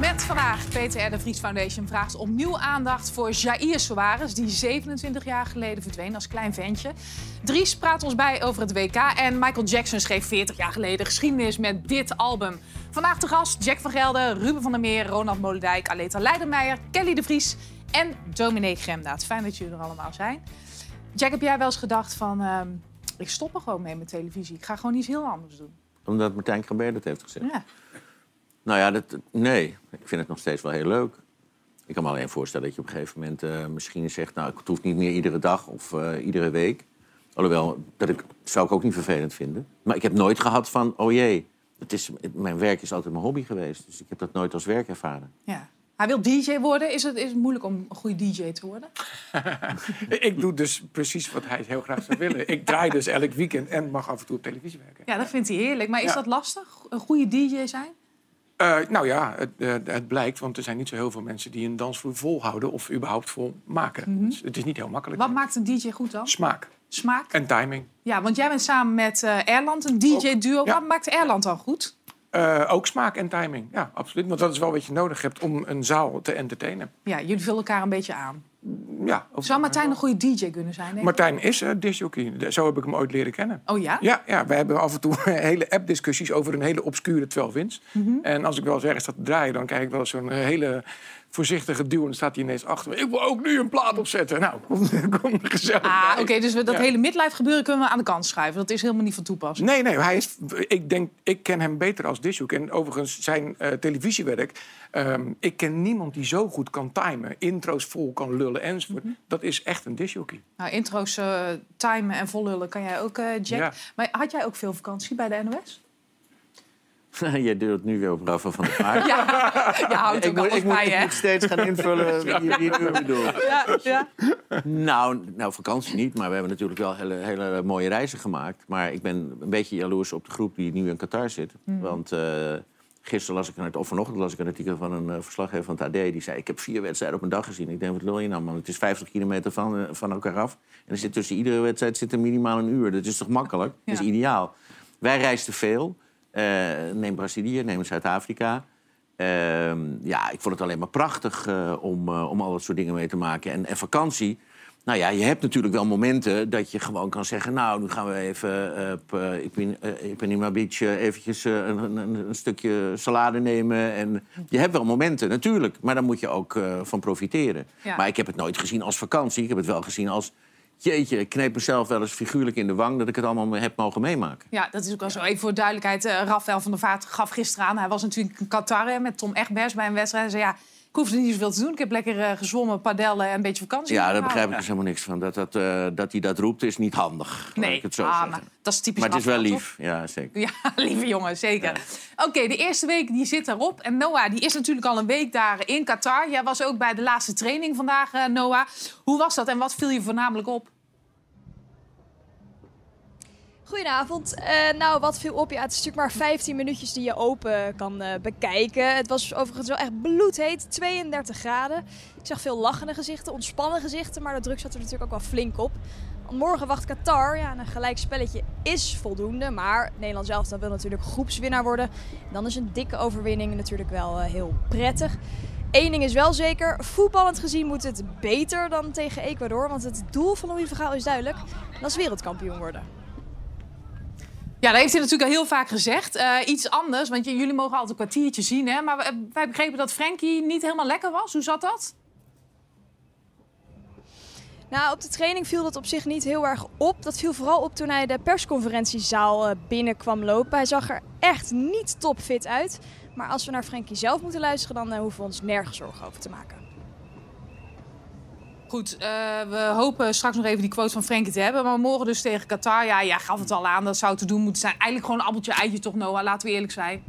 Met vandaag. PTR de Vries Foundation vraagt opnieuw aandacht voor Jair Soares... die 27 jaar geleden verdween als klein ventje. Dries praat ons bij over het WK. En Michael Jackson schreef 40 jaar geleden geschiedenis met dit album. Vandaag de gast Jack van Gelder, Ruben van der Meer... Ronald Molendijk, Aleta Leidermeijer, Kelly de Vries en Dominique Gremdaad. Fijn dat jullie er allemaal zijn. Jack, heb jij wel eens gedacht van... ehm, ik stop er gewoon mee met televisie. Ik ga gewoon iets heel anders doen. Omdat Martijn Krabbe dat heeft gezegd. Ja. Nou ja, dat, nee. Ik vind het nog steeds wel heel leuk. Ik kan me alleen voorstellen dat je op een gegeven moment eh, misschien zegt... nou, het hoeft niet meer iedere dag of eh, iedere week. Alhoewel, dat ik, zou ik ook niet vervelend vinden. Maar ik heb nooit gehad van, oh jee... Het is, mijn werk is altijd mijn hobby geweest. Dus ik heb dat nooit als werk ervaren. Ja. Hij wil DJ worden. Is het, is het moeilijk om een goede DJ te worden? Ik doe dus precies wat hij heel graag zou willen. Ik draai dus elk weekend en mag af en toe op televisie werken. Ja, dat vindt hij heerlijk. Maar is Ja. dat lastig? Een goede DJ zijn? Eh, nou ja, het, eh, het blijkt, want er zijn niet zo heel veel mensen die een dansvloer volhouden of überhaupt vol maken. Dus het is niet heel makkelijk. Wat maakt een DJ goed dan? Smaak Smaak? en timing. Ja, want jij bent samen met eh Erland een DJ-duo. ja. Wat maakt Erland dan goed? Ook smaak en timing, ja, absoluut. Want dat is wel wat je nodig hebt om een zaal te entertainen. Ja, jullie vullen elkaar een beetje aan. Ja, Zou Martijn een goede DJ kunnen zijn? Denk? Martijn is uh, disjockey. Zo heb ik hem ooit leren kennen. Oh ja? Ja, ja, we hebben af en toe hele app-discussies over een hele obscure 12 inch. Mhm. En als ik wel eens ergens te draaien, dan krijg ik wel eens zo'n eh, hele voorzichtige duw. En dan staat hij ineens achter me. Ik wil ook nu een plaat opzetten. Nou, kom, kom gezellig Ah, oké, dus we- dat Ja. hele midlife gebeuren kunnen we aan de kant schuiven. Dat is helemaal niet van toepassing. Nee, nee, hij is, ik, denk, ik ken hem beter als disjoek. En overigens zijn eh, televisiewerk... ehm, ik ken niemand die zo goed kan timen. Intro's vol kan lullen enzovoort. Mhm. Dat is echt een disjockey. Nou, intro's eh, timen en vollullen kan jij ook, eh, Jack. Ja. Maar had jij ook veel vakantie bij de NOS? Jij doet nu weer op Rafa van der Vaart. Ja, je houdt ik, ook moet, alles ik, moet, bij, ik hè? moet steeds gaan invullen wie, wie het nu. Ja, ja. Nou, nou, vakantie niet, maar we hebben natuurlijk wel hele, hele mooie reizen gemaakt. Maar ik ben een beetje jaloers op de groep die nu in Qatar zit. Want eh, gisteren las ik een, of vanochtend las ik een artikel van een eh, verslaggever van het AD. Die zei, ik heb vier wedstrijden op een dag gezien. Ik denk, wat lul je nou man? Het is 50 kilometer van, eh, van elkaar af. En er zit tussen iedere wedstrijd zit er minimaal een uur. Dat is toch makkelijk? Dat is ideaal. Wij reisden veel. Eh, neem Brazilië, neem Zuid-Afrika. Ehm, ja, ik vond het alleen maar prachtig eh, om, eh, om al dat soort dingen mee te maken. En, en vakantie. Nou ja, je hebt natuurlijk wel momenten dat je gewoon kan zeggen... nou, nu gaan we even op uh, Ipanema Beach eventjes een, een, een stukje salade nemen. En je hebt wel momenten, natuurlijk. Maar daar moet je ook van profiteren. Ja. Maar ik heb het nooit gezien als vakantie. Ik heb het wel gezien als... Jeetje, ik kneep mezelf wel eens figuurlijk in de wang... dat ik het allemaal heb mogen meemaken. Ja, dat is ook wel zo. Even voor duidelijkheid. eh Rafael van der Vaart gaf gisteren aan. Hij was natuurlijk in Qatar hè, met Tom Egbers bij een wedstrijd. Hij zei, ja, ik hoefde niet zoveel te doen. Ik heb lekker eh, gezwommen, padellen en een beetje vakantie. Ja, daar begrijp ik dus helemaal niks van. Dat, dat, eh, dat hij dat roept is niet handig. Nee, ik het zo ah, maar dat is typisch Maar het is wel lief. Ja, zeker. Ja, lieve jongen, zeker. Oké, de eerste week die zit erop. En Noah, die is natuurlijk al een week daar in Qatar. Jij was ook bij de laatste training vandaag, Noah. Hoe was dat en wat viel je voornamelijk op? Goedenavond. Eh, nou, wat viel op? Ja, het is natuurlijk maar 15 minuutjes die je open kan eh, bekijken. Het was overigens wel echt bloedheet, 32 graden. Ik zag veel lachende gezichten, ontspannen gezichten, maar de druk zat er natuurlijk ook wel flink op. Want morgen wacht Qatar. Ja, en een gelijk spelletje is voldoende, maar Nederland zelf dan wil natuurlijk groepswinnaar worden. Dan is een dikke overwinning natuurlijk wel eh, heel prettig. Eén ding is wel zeker, voetballend gezien moet het beter dan tegen Ecuador. Want het doel van Louis van Gaal is duidelijk, dat is wereldkampioen worden. Ja, dat heeft hij natuurlijk al heel vaak gezegd. Eh, iets anders, want jullie mogen altijd een kwartiertje zien. Hè? Maar wij- wij begrepen dat Frenkie niet helemaal lekker was. Hoe zat dat? Nou, op de training viel dat op zich niet heel erg op. Dat viel vooral op toen hij de persconferentiezaal eh, binnen kwam lopen. Hij zag er echt niet topfit uit. Maar als we naar Frenkie zelf moeten luisteren, dan eh, hoeven we ons nergens zorgen over te maken. Goed, eh, we hopen straks nog even die quote van Frenkie te hebben. Maar morgen dus tegen Qatar. Ja, jij gaf het al aan, dat zou te doen moeten zijn. Eigenlijk gewoon een appeltje eitje toch, Noah? Laten we eerlijk zijn.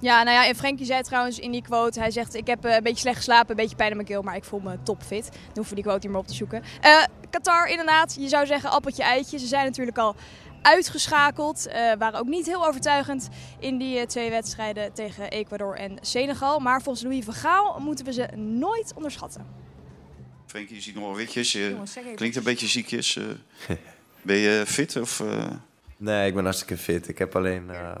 Ja, nou ja, en Frenkie zei trouwens in die quote, hij zegt ik heb eh, een beetje slecht geslapen, een beetje pijn in mijn keel, maar ik voel me topfit. Dan hoeven we die quote niet meer op te zoeken. Eh, Qatar inderdaad, je zou zeggen appeltje eitje. Ze zijn natuurlijk al uitgeschakeld, eh, waren ook niet heel overtuigend in die eh, twee wedstrijden tegen Ecuador en Senegal. Maar volgens Louis van Gaal moeten we ze nooit onderschatten. Frenkie, je ziet nog wel witjes. Je klinkt een beetje ziekjes. eh. ben je fit? Of, eh, Nee, ik ben hartstikke fit. Ik heb alleen eh,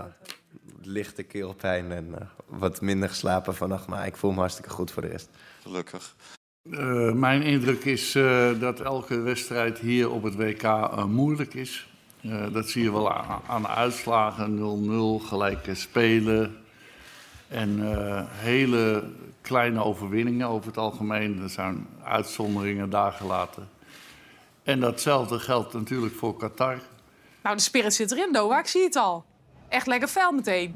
lichte keelpijn en wat minder geslapen vannacht. Maar ik voel me hartstikke goed voor de rest. Gelukkig. Eh, mijn indruk is eh, dat elke wedstrijd hier op het WK eh, moeilijk is. Eh, dat zie je wel aan, aan de uitslagen. 0-0, gelijke spelen. En eh, hele kleine overwinningen over het algemeen. Er zijn uitzonderingen daar gelaten. En datzelfde geldt natuurlijk voor Qatar. Nou, de spirit zit erin, Noah. Ik zie het al. Echt lekker fel meteen.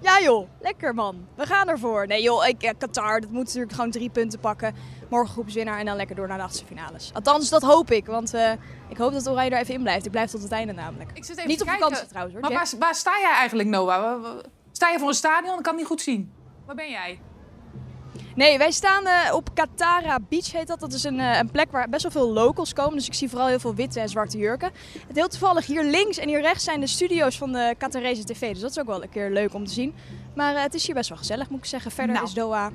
Ja joh, lekker man. We gaan ervoor. Nee joh, ik, eh, Qatar, dat moet natuurlijk gewoon drie punten pakken. Morgen groepswinnaar en dan lekker door naar de achtste finales. Althans, dat hoop ik. Want eh, ik hoop dat Oranje er even in blijft. Ik blijf tot het einde namelijk. Ik zit even Niet op kijken. vakantie trouwens hoor. Maar waar, waar sta jij eigenlijk, Noah? Sta je voor een stadion? Ik kan het niet goed zien. Waar ben jij? Nee, wij staan eh, op Katara Beach heet dat. Dat is een, eh, een plek waar best wel veel locals komen. Dus ik zie vooral heel veel witte en zwarte jurken. Het heel toevallig hier links en hier rechts zijn de studio's van de Qatarese TV. Dus dat is ook wel een keer leuk om te zien. Maar het is hier best wel gezellig moet ik zeggen. Verder Nou. is Doha...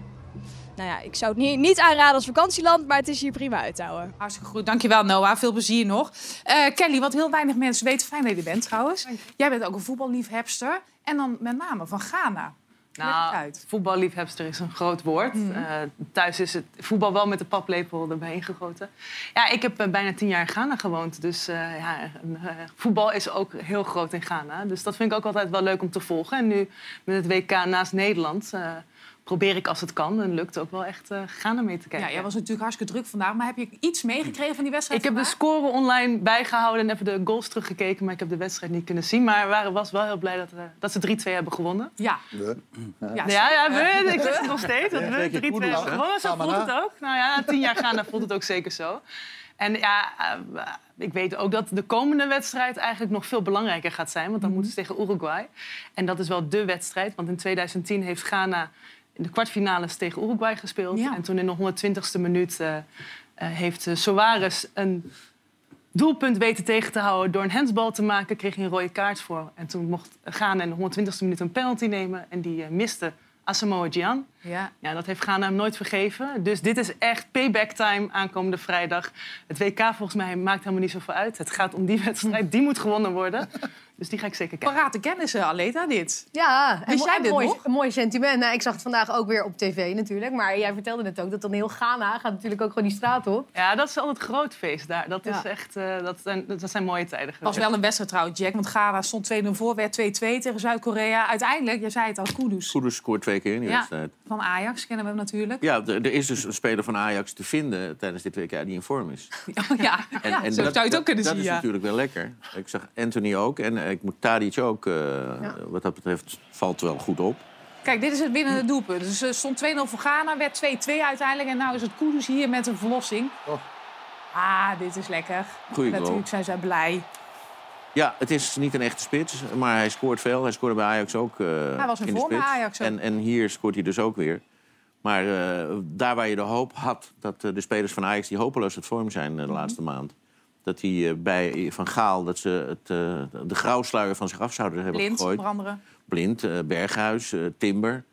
Nou ja, ik zou het niet, niet aanraden als vakantieland, maar het is hier prima uit te houden. Hartstikke goed. Dankjewel, Noah. Veel plezier nog. Eh, Kelly, wat heel weinig mensen weten, fijn dat je bent trouwens. Jij bent ook een voetballiefhebster. En dan met name van Ghana. Nou, voetballiefhebster is een groot woord. Eh, thuis is het voetbal wel met de paplepel erbij ingegoten. Ja, ik heb eh, bijna tien jaar in Ghana gewoond. Dus eh, ja, eh, voetbal is ook heel groot in Ghana. Dus dat vind ik ook altijd wel leuk om te volgen. En nu met het WK naast Nederland eh, probeer ik als het kan. En lukt ook wel echt eh Ghana mee te kijken. Ja, jij was natuurlijk hartstikke druk vandaag. Maar heb je iets meegekregen van die wedstrijd Ik heb de score online bijgehouden en even de goals teruggekeken. Maar ik heb de wedstrijd niet kunnen zien. Maar we was wel heel blij dat, eh, dat ze 3-2 hebben gewonnen. Ja. We. Ja, Ja, ja, we, ik zeg het nog steeds. Dat we Zeker 3-2 Koeders, hebben gewonnen. Zo voelt het ook. Nou ja, tien jaar gaan, dan voelt het ook zeker zo. En ja, eh, ik weet ook dat de komende wedstrijd eigenlijk nog veel belangrijker gaat zijn. Want dan moeten ze tegen Uruguay. En dat is wel dé wedstrijd. Want in 2010 heeft Ghana in de kwartfinales tegen Uruguay gespeeld. Ja. En toen in de 120ste minuut eh, eh, heeft eh, Soares een doelpunt weten tegen te houden door een handsbal te maken, kreeg hij een rode kaart voor. En toen mocht Ghana in de 120ste minuut een penalty nemen en die miste Asamoah Gyan. Ja. Ja, dat heeft Ghana hem nooit vergeven. Dus dit is echt payback time aankomende vrijdag. Het WK volgens mij maakt helemaal niet zoveel uit. Het gaat om die wedstrijd, die moet gewonnen worden. Dus die ga ik zeker kijken. Parate kennis, eh, Aleta, dit. Ja, mo- jij dit mooi, nog? een mooi sentiment. Nou, ik zag het vandaag ook weer op tv natuurlijk. Maar jij vertelde net ook dat dan heel Ghana gaat natuurlijk ook gewoon die straat op. Ja, dat is altijd een groot feest daar. Dat, is echt, eh, dat, zijn, dat zijn mooie tijden Het geweest. was wel een wedstrijd trouwens, Jack. Want Ghana stond 2-0 voor, werd 2-2 tegen Zuid-Korea. Uiteindelijk, jij zei het al, Kudus. Kudus scoort twee keer in die Ja. wedstrijd. Van Ajax kennen we hem natuurlijk. Ja, er is dus een speler van Ajax te vinden tijdens dit WK die in vorm is. Oh, ja, ja zo zou je het ook kunnen dat zien. is Ja. natuurlijk wel lekker. Ik zag Anthony ook en eh, ik moet Tadic ook. eh, Wat dat betreft valt wel goed op. Kijk, dit is het winnende doelpunt. Dus er stond 2-0 voor Ghana, werd 2-2 uiteindelijk. En nu is het Kudus hier met een verlossing. Oh. Ah, dit is lekker. Goeie goal. Natuurlijk zijn zij blij. Ja, het is niet een echte spits, maar hij scoort veel. Hij scoorde bij Ajax ook eh Hij was in in de bij spits. Ajax ook. En, en hier scoort hij dus ook weer. Maar eh, daar waar je de hoop had dat eh, de spelers van Ajax... die hopeloos uit vorm zijn de laatste Mhm. maand... dat die bij Van Gaal dat ze het, de grauwsluier van zich af zouden hebben Blind, gegooid. Blind, Berghuis, Timber,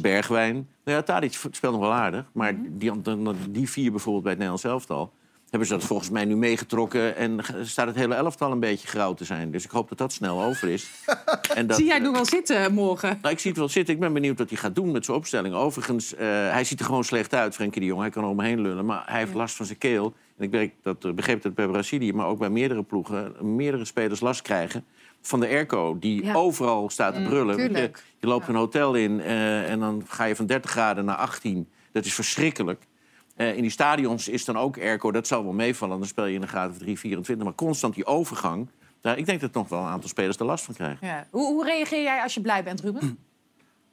Bergwijn. Nou ja, Tadic speelt nog wel aardig. Maar Mhm. die, die, die vier bijvoorbeeld bij het Nederlands elftal... hebben ze dat volgens mij nu meegetrokken... en staat het hele elftal een beetje grauw te zijn. Dus ik hoop dat dat snel over is. en dat, Zie jij eh, nu wel zitten morgen? nou, ik zie het wel zitten. Ik ben benieuwd wat hij gaat doen met zijn opstelling. Overigens, eh, hij ziet er gewoon slecht uit, Frenkie de Jong. Hij kan er omheen lullen, maar hij heeft last van zijn keel. En ik begreep dat, eh, begreep dat bij Brazilië, maar ook bij meerdere ploegen... meerdere spelers last krijgen van de airco, die Ja. overal staat te brullen. Want Je, loopt een hotel in eh, en dan ga je van 30 graden naar 18. Dat is verschrikkelijk. Eh, in die stadions is dan ook airco. Dat zal wel meevallen, dan speel je in de graad of 3, 24. Maar constant die overgang... Daar, ik denk dat nog wel een aantal spelers er last van krijgen. Ja. Hoe, hoe reageer jij als je blij bent, Ruben?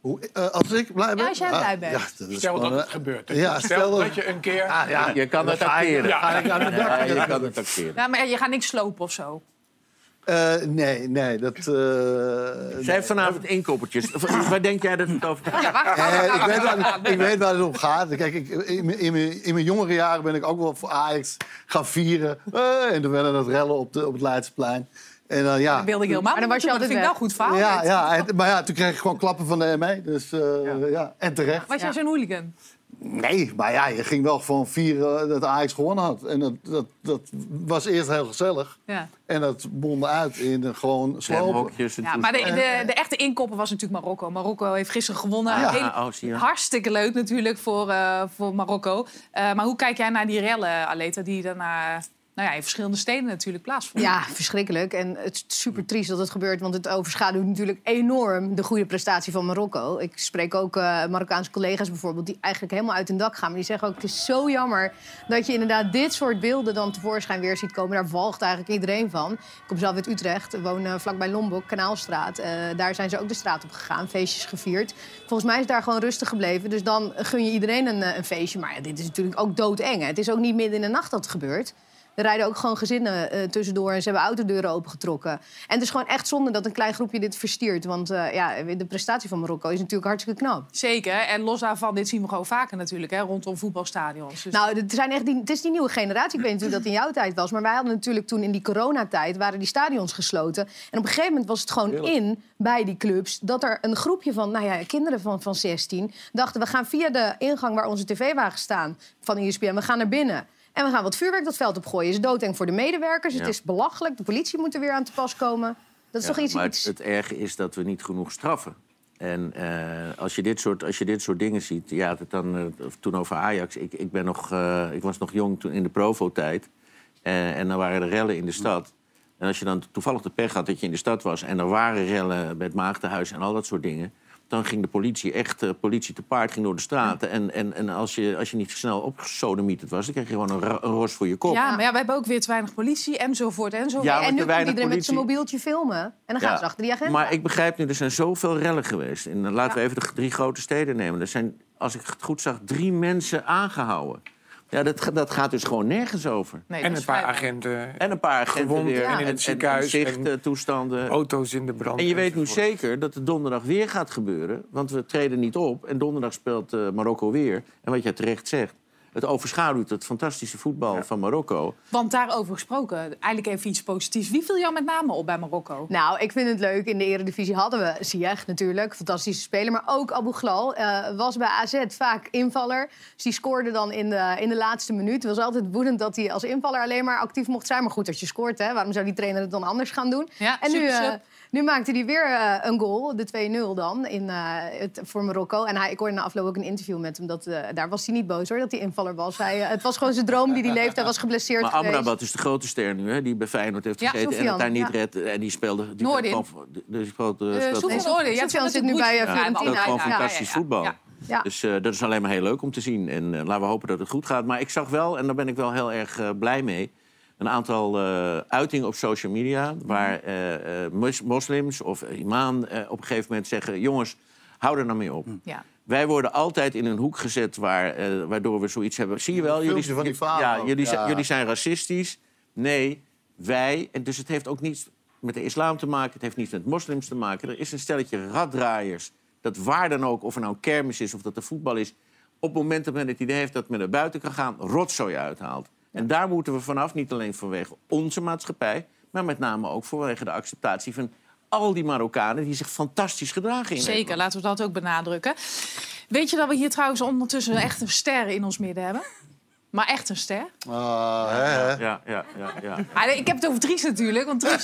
Hoe, eh, als ik blij ben? Ja, als jij Ah, blij bent. Ja, dat Stel dat gewoon, het eh, gebeurt. Ja, stel, stel dat je een keer... Ah, ja, Je kan het dan ga ik- acteren. Ja, je kan het acteren. Ja, maar je gaat niks slopen of zo. Eh, nee, nee, dat... eh, Zij heeft vanavond inkoppertjes. Waar denk jij dat het over gaat? Ja, waar gaat Eh, het ik, weet waar, ik weet waar het om gaat. Kijk, ik, in, mijn- in, mijn- in mijn jongere jaren ben ik ook wel voor Ajax gaan vieren. Eh, en toen werden dat rellen op, de, op het Leidseplein. En dan ja. Dat wilde ik helemaal Maar dan was je dat vind ik altijd wel goed verhaal. Ja, ja, en- maar ja, toen kreeg ik gewoon klappen van de ME. Dus eh, ja. en terecht. Was jij zo'n hooligan? Nee, maar ja, je ging wel gewoon vieren dat Ajax gewonnen had. En dat, dat, dat was eerst heel gezellig. Ja. En dat mondde uit in een gewoon slopen. Ja, maar de, de, de echte inkopper was natuurlijk Marokko. Marokko heeft gisteren gewonnen. Ja. Hele- Oh, hartstikke leuk natuurlijk voor, eh, voor Marokko. Eh, maar hoe kijk jij naar die rellen, Aleta, die daarna nou ja, in verschillende steden natuurlijk plaatsvonden? Ja, verschrikkelijk. En het is super triest dat het gebeurt, want het overschaduwt natuurlijk enorm de goede prestatie van Marokko. Ik spreek ook eh, Marokkaanse collega's bijvoorbeeld, die eigenlijk helemaal uit hun dak gaan. Maar die zeggen ook: het is zo jammer dat je inderdaad dit soort beelden dan tevoorschijn weer ziet komen. Daar walgt eigenlijk iedereen van. Ik kom zelf uit Utrecht, woon eh, vlakbij Lombok, Kanaalstraat. Eh, daar zijn ze ook de straat op gegaan, feestjes gevierd. Volgens mij is daar gewoon rustig gebleven. Dus dan gun je iedereen een, een feestje. Maar ja, dit is natuurlijk ook doodeng. Het is ook niet midden in de nacht dat het gebeurt. Er rijden ook gewoon gezinnen eh, tussendoor en ze hebben autodeuren opengetrokken. En het is gewoon echt zonde dat een klein groepje dit verstiert. Want eh, ja, de prestatie van Marokko is natuurlijk hartstikke knap. Zeker. En los daarvan, dit zien we gewoon vaker natuurlijk, hè, rondom voetbalstadions. Dus Nou, het, zijn echt die, het is die nieuwe generatie. Ik weet natuurlijk dat het in jouw tijd was. Maar wij hadden natuurlijk toen in die coronatijd... waren die stadions gesloten. En op een gegeven moment was het gewoon in bij die clubs... dat er een groepje van nou ja, kinderen van, van 16 dachten... we gaan via de ingang waar onze tv-wagens staan van ESPN... we gaan naar binnen. En we gaan wat vuurwerk dat veld opgooien. is doodeng voor de medewerkers. Het is belachelijk. De politie moet er weer aan te pas komen. Dat is Ja, toch iets... maar iets... het, het erge is dat we niet genoeg straffen. En eh, als, je dit soort, als je dit soort dingen ziet... Ja, dat dan, eh, toen over Ajax. Ik, ik, ben nog, eh, ik was nog jong toen in de Provo-tijd. En dan waren er rellen in de stad. En als je dan toevallig de pech had dat je in de stad was... en er waren rellen bij het Maagdenhuis en al dat soort dingen... dan ging de politie echt, eh, politie te paard, ging door de straten. En, en, en als, je, als je niet snel opgesodemieterd was... dan kreeg je gewoon een, een ros voor je kop. ja, maar ja, we hebben ook weer te weinig politie, enzovoort, enzovoort. Ja, en nu weinig iedereen met zijn politie. mobieltje filmen. En dan gaan Ja, ze achter die agenda. Maar ik begrijp nu, er zijn zoveel rellen geweest. En laten we even de drie grote steden nemen. Er zijn, als ik het goed zag, drie mensen aangehouden. Ja, dat, dat gaat dus gewoon nergens over. Nee, En dat een paar agenten, En een paar agenten Gewond weer. en in het ziekenhuis en- zichttoestanden. auto's in de brand. En je weet nu zeker dat het donderdag weer gaat gebeuren. Want we treden niet op. En donderdag speelt eh, Marokko weer. En wat jij terecht zegt. Het overschaduwt het fantastische voetbal van Marokko. Want daarover gesproken, eigenlijk even iets positiefs. Wie viel jou met name op bij Marokko? Nou, ik vind het leuk. In de Eredivisie hadden we Ziyech natuurlijk, fantastische speler. Maar ook Abu Ghlal eh, was bij AZ vaak invaller. Dus die scoorde dan in de, in de laatste minuut. Het was altijd woedend dat hij als invaller alleen maar actief mocht zijn. Maar goed, als je scoort, hè, waarom zou die trainer het dan anders gaan doen? Ja, en nu, super, eh, super. Nu maakte hij weer eh, een goal, de 2-0 dan, in, eh, het, voor Marokko. En hij, ik hoorde na afloop ook een interview met hem. Dat, eh, daar was hij niet boos hoor, dat hij invaller was. Hij, het was gewoon zijn droom die hij leefde. Hij was geblesseerd Maar geweest. Amrabat is de grote ster nu, hè, die bij Feyenoord heeft Ja, gezeten en het daar niet ja. redt. En die speelde... Die Noordin. eh, Eh, speelt- Sofian zit is nu bij. Fiorentina. gewoon Ja, ja, fantastisch voetbal. ja. Ja. Dus eh, dat is alleen maar heel leuk om te zien. En eh, laten we hopen dat het goed gaat. Maar ik zag wel, en daar ben ik wel heel erg blij mee... een aantal eh, uitingen op social media... waar eh, eh, mos- moslims of imam eh, op een gegeven moment zeggen... jongens, hou er nou mee op. Ja. Wij worden altijd in een hoek gezet waar, eh, waardoor we zoiets hebben. Zie je wel, jullie, van die ja, jullie, ja. Zijn, jullie zijn racistisch. Nee, wij. En dus het heeft ook niets met de islam te maken. Het heeft niets met moslims te maken. Er is een stelletje raddraaiers. Dat waar dan ook, of er nou een kermis is of dat er voetbal is. Op het moment dat men het idee heeft dat men naar buiten kan gaan, rotzooi uithaalt. En daar moeten we vanaf, niet alleen vanwege onze maatschappij, maar met name ook vanwege de acceptatie van al die Marokkanen die zich fantastisch gedragen in Zeker, Nederland. laten we dat ook benadrukken. Weet je dat we hier trouwens ondertussen echt een ster in ons midden hebben? Maar echt een ster? Ah, hè, hè. Ja, ja, ja, ja. Ah, nee, ik heb het over Dries natuurlijk, want Dries,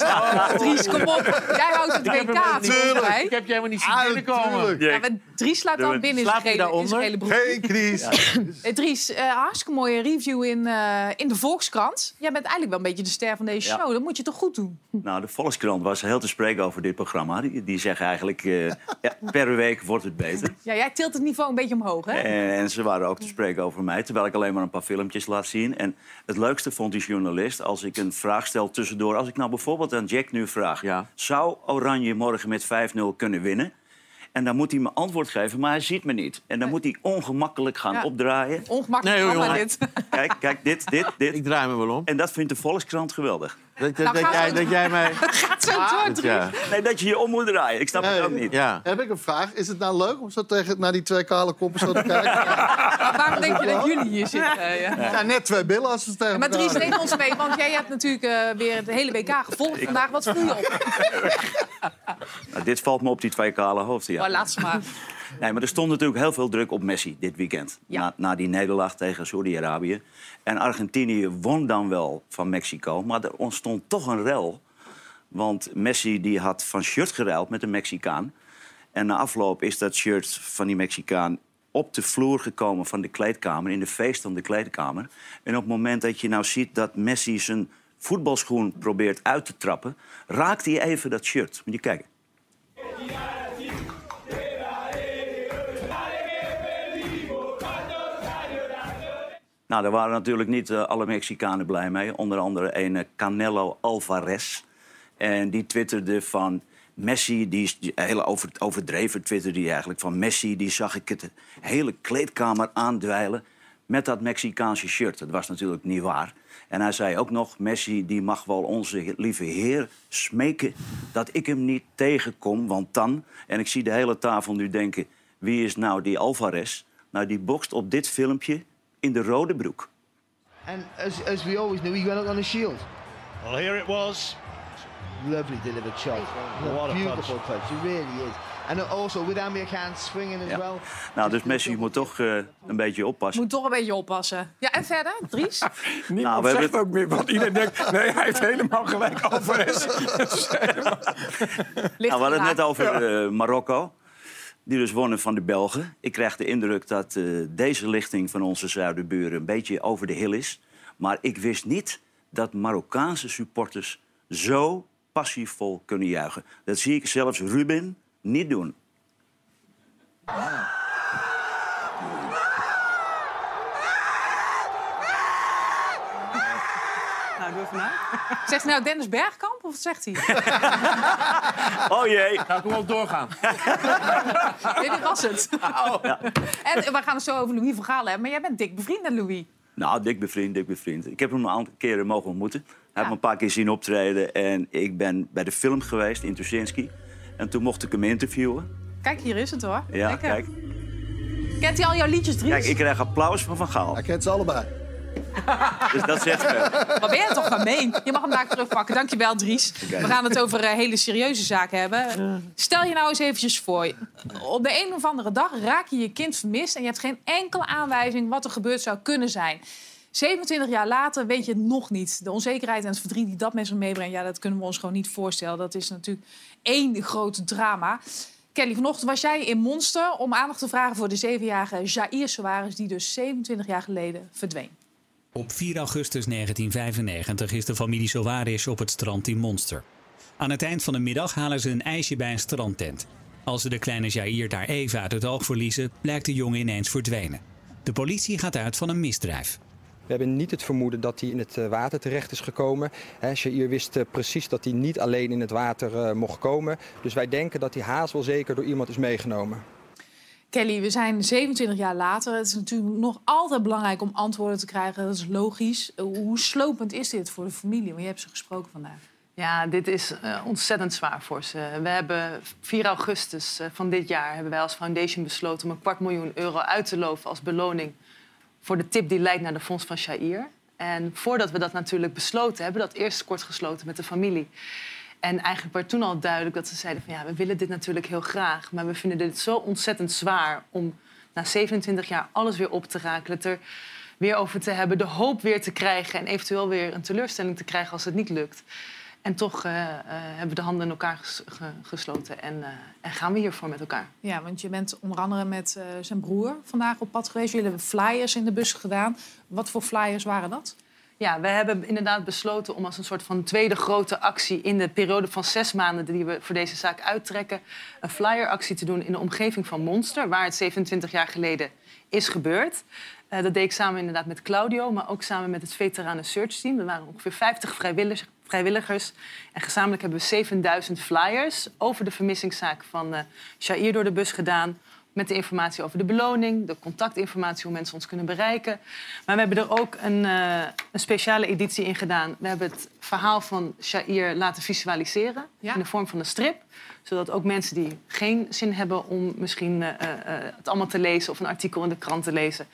Dries kom op. Jij houdt het WK volgens mij. Ik heb je helemaal niet zien Ah, binnenkomen. Ja, maar Dries slaapt dan binnen in zijn gele, in zijn gele broek. Geen crisis. Eh, Dries, eh, hartstikke mooie review in, eh, in de Volkskrant. Jij bent eigenlijk wel een beetje de ster van deze Ja. show. Dat moet je toch goed doen? Nou, de Volkskrant was heel te spreken over dit programma. Die, die zeggen eigenlijk, eh, ja, per week wordt het beter. Ja, jij tilt het niveau een beetje omhoog, hè? En ze waren ook te spreken over mij, terwijl ik alleen maar een paar filmpjes laat zien. En het leukste vond die journalist als ik een vraag stel tussendoor. Als ik nou bijvoorbeeld aan Jack nu vraag... Ja. zou Oranje morgen met 5-0 kunnen winnen? En dan moet hij me antwoord geven, maar hij ziet me niet. En dan moet hij ongemakkelijk gaan Ja. opdraaien. Ongemakkelijk Nee, dit. Kijk, kijk, dit, dit, dit. Ik draai me wel om. En dat vindt de Volkskrant geweldig. Dat, dat, Nou, dat jij, zo- dat jij mij... Gaat zo door, Dries. Ja, Nee, dat je je om moet draaien. Ik snap het Nee. ook niet. ja. Heb ik een vraag? Is het nou leuk om zo tegen, naar die twee kale koppen zo te kijken? Maar waarom denk je dat jullie hier zitten? ja? Ja, net twee billen als ze tegen Maar Dries, neem ons mee, want jij hebt natuurlijk eh, weer het hele WK gevolgd vandaag. Wat viel je op? Nou, dit valt me op die twee kale hoofden. Ja. Maar laat ze maar. Nee, maar er stond natuurlijk heel veel druk op Messi dit weekend. Na, na die nederlaag tegen Saudi-Arabië. En Argentinië won dan wel van Mexico. Maar er ontstond toch een rel. Want Messi die had van shirt geruild met een Mexicaan. En na afloop is dat shirt van die Mexicaan op de vloer gekomen van de kleedkamer, in de feest van de kleedkamer. En op het moment dat je nou ziet dat Messi zijn voetbalschoen probeert uit te trappen, raakt hij even dat shirt. Moet je kijken. Nou, daar waren natuurlijk niet eh, alle Mexicanen blij mee. Onder andere een eh, Canelo Alvarez. En die twitterde van Messi, die over, overdreven twitterde die eigenlijk. Van Messi, die zag ik het hele kleedkamer aandwijlen met dat Mexicaanse shirt. Dat was natuurlijk niet waar. En hij zei ook nog, Messi die mag wel onze lieve heer smeken... dat ik hem niet tegenkom, want dan... En ik zie de hele tafel nu denken, wie is nou die Alvarez? Nou, die bokst op dit filmpje in de rode broek. And as, as we always knew, he went out on a shield. Well, here it was. Lovely delivered shot. What a beautiful punch. It really is. And also with Amir Khan swinging as well. Nou, dus Messi moet toch eh, een beetje oppassen. Moet toch een beetje oppassen. Ja, en verder, Dries? Niemand Nou, we zegt hebben- ook meer, want iedereen denkt... nee, hij heeft helemaal gelijk, Alvarez. Nou, we hadden het net over eh, Marokko. Die dus wonnen van de Belgen. Ik krijg de indruk dat eh, deze lichting van onze zuidenburen een beetje over de hill is. Maar ik wist niet dat Marokkaanse supporters zo passievol kunnen juichen. Dat zie ik zelfs Ruben niet doen. Nou, doe even na. Zegt nou Dennis Bergkamp of wat zegt hij? Oh jee. Ga ik wel doorgaan. Nee, dit was het. En we gaan het zo over Louis van Gaal hebben. Maar jij bent dik bevriend met Louis. Nou, dik bevriend, dik bevriend. Ik heb hem een aantal keren mogen ontmoeten. Hij heeft me een paar keer zien optreden. En ik ben bij de film geweest in Tuschinski. En toen mocht ik hem interviewen. Kijk, hier is het hoor. Ja, Lekker. kijk. Kent hij al jouw liedjes, Dries? Kijk, ik krijg applaus van Van Gaal. Hij kent ze allebei. Dus dat zegt veel. Wat ben je toch gemeen? Je mag hem daar terugpakken. Dankjewel, Dries. We gaan het over eh, hele serieuze zaken hebben. Stel je nou eens eventjes voor. Op de een of andere dag raak je je kind vermist... en je hebt geen enkele aanwijzing wat er gebeurd zou kunnen zijn. 27 jaar later weet je het nog niet. De onzekerheid en het verdriet die dat met zich meebrengt... Ja, dat kunnen we ons gewoon niet voorstellen. Dat is natuurlijk één groot drama. Kelly, vanochtend was jij in Monster... om aandacht te vragen voor de zevenjarige Jair Soares... die dus 27 jaar geleden verdween. Op 4 augustus 1995 is de familie Soares op het strand in Monster. Aan het eind van de middag halen ze een ijsje bij een strandtent. Als ze de kleine Jair daar even uit het oog verliezen, blijkt de jongen ineens verdwenen. De politie gaat uit van een misdrijf. We hebben niet het vermoeden dat hij in het eh, water terecht is gekomen. Jair wist eh, precies dat hij niet alleen in het water eh, mocht komen. Dus wij denken dat hij haast wel zeker door iemand is meegenomen. Kelly, we zijn 27 jaar later. Het is natuurlijk nog altijd belangrijk om antwoorden te krijgen. Dat is logisch. Hoe slopend is dit voor de familie? Want je hebt ze gesproken vandaag. Ja, dit is eh, ontzettend zwaar voor ze. We hebben 4 augustus eh, van dit jaar hebben wij als foundation besloten om een kwart miljoen euro uit te loven als beloning voor de tip die leidt naar de fonds van Shair. En voordat we dat natuurlijk besloten hebben, we dat eerst kort gesloten met de familie. En eigenlijk werd toen al duidelijk dat ze zeiden van ja, we willen dit natuurlijk heel graag, maar we vinden dit zo ontzettend zwaar om na 27 jaar alles weer op te rakelen, het er weer over te hebben, de hoop weer te krijgen en eventueel weer een teleurstelling te krijgen als het niet lukt. En toch eh, eh, hebben we de handen in elkaar ges- ge- gesloten en, eh, en gaan we hiervoor met elkaar. Ja, want je bent onder andere met zijn broer vandaag op pad geweest. Jullie hebben flyers in de bus gedaan. Wat voor flyers waren dat? Ja, we hebben inderdaad besloten om als een soort van tweede grote actie in de periode van zes maanden die we voor deze zaak uittrekken, een flyeractie te doen in de omgeving van Monster, waar het 27 jaar geleden is gebeurd. Eh, dat deed ik samen inderdaad met Claudio, maar ook samen met het Veteranen Search Team. Er waren ongeveer 50 vrijwilligers. vrijwilligers. En gezamenlijk hebben we 7000 flyers over de vermissingszaak van eh Shair door de bus gedaan. Met de informatie over de beloning, de contactinformatie, hoe mensen ons kunnen bereiken. Maar we hebben er ook een, eh, een speciale editie in gedaan. We hebben het verhaal van Shair laten visualiseren in de vorm van een strip. Zodat ook mensen die geen zin hebben om misschien eh, eh, het allemaal te lezen of een artikel in de krant te lezen,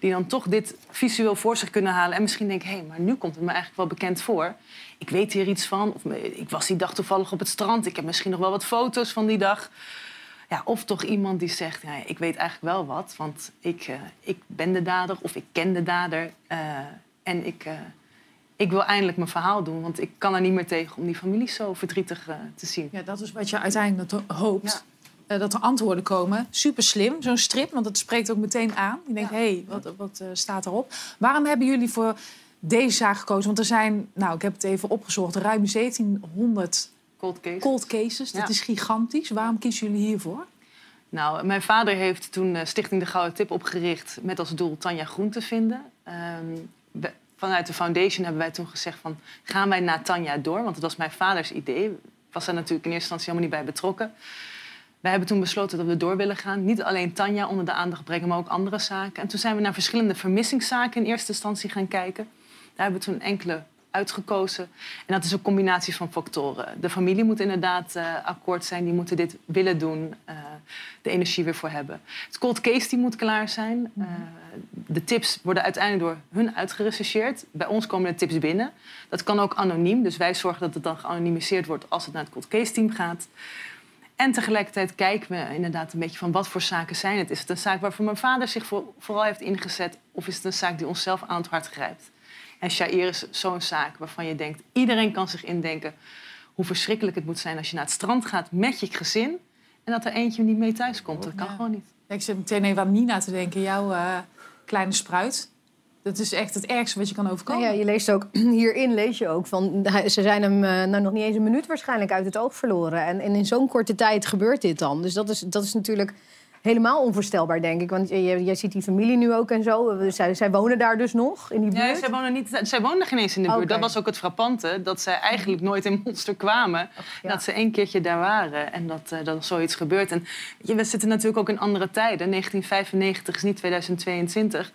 die dan toch dit visueel voor zich kunnen halen en misschien denken: hé, hey, maar nu komt het me eigenlijk wel bekend voor. Ik weet hier iets van, of ik was die dag toevallig op het strand, ik heb misschien nog wel wat foto's van die dag. Ja, of toch iemand die zegt, ja, ik weet eigenlijk wel wat, want ik, eh, ik ben de dader of ik ken de dader. eh, en ik, eh, ik wil eindelijk mijn verhaal doen, want ik kan er niet meer tegen om die familie zo verdrietig te zien. Ja, dat is wat je uiteindelijk ho- hoopt. Dat er antwoorden komen. Super slim, zo'n strip, want het spreekt ook meteen aan. Je denkt, hé, hey, wat, wat staat erop? Waarom hebben jullie voor deze zaak gekozen? Want er zijn, nou, ik heb het even opgezocht, ruim 1700 cold cases. Cold cases. Dat Ja. is gigantisch. Waarom kiezen jullie hiervoor? Nou, mijn vader heeft toen eh, Stichting De Gouden Tip opgericht... met als doel Tanja Groen te vinden. Ehm, we- vanuit de foundation hebben wij toen gezegd van... gaan wij naar Tanja door? Want het was mijn vaders idee. Ik was daar natuurlijk in eerste instantie helemaal niet bij betrokken. Wij hebben toen besloten dat we door willen gaan. Niet alleen Tanja onder de aandacht brengen, maar ook andere zaken. En toen zijn we naar verschillende vermissingszaken in eerste instantie gaan kijken. Daar hebben we toen enkele uitgekozen. En dat is een combinatie van factoren. De familie moet inderdaad eh, akkoord zijn. Die moeten dit willen doen. eh, de energie weer voor hebben. Het cold case die moet klaar zijn. Eh, de tips worden uiteindelijk door hun uitgerechercheerd. Bij ons komen de tips binnen. Dat kan ook anoniem. Dus wij zorgen dat het dan geanonimiseerd wordt als het naar het cold case team gaat. En tegelijkertijd kijken we inderdaad een beetje van wat voor zaken zijn het. Is het een zaak waarvoor mijn vader zich voor- vooral heeft ingezet? Of is het een zaak die onszelf aan het hart grijpt? En Shair is zo'n zaak waarvan je denkt... iedereen kan zich indenken hoe verschrikkelijk het moet zijn... als je naar het strand gaat met je gezin... en dat er eentje niet mee thuis komt. Dat kan gewoon niet. Ik zit meteen even aan Nina te denken. Jouw eh, kleine spruit. Dat is echt het ergste wat je kan overkomen. Nou ja, je leest ook, hierin lees je ook van... ze zijn hem eh, nou, nog niet eens een minuut waarschijnlijk uit het oog verloren. En, en in zo'n korte tijd gebeurt dit dan. Dus dat is, dat is natuurlijk helemaal onvoorstelbaar, denk ik. Want je, je ziet die familie nu ook en zo. Zij, zij wonen daar dus nog, in die buurt. Nee, zij wonen, niet, zij wonen geen eens in de buurt. Dat was ook het frappante. Dat zij eigenlijk nooit in Monster kwamen. Dat ze één keertje daar waren. En dat, eh, dat er zoiets gebeurt. En weet je, we zitten natuurlijk ook in andere tijden. 1995 is niet 2022.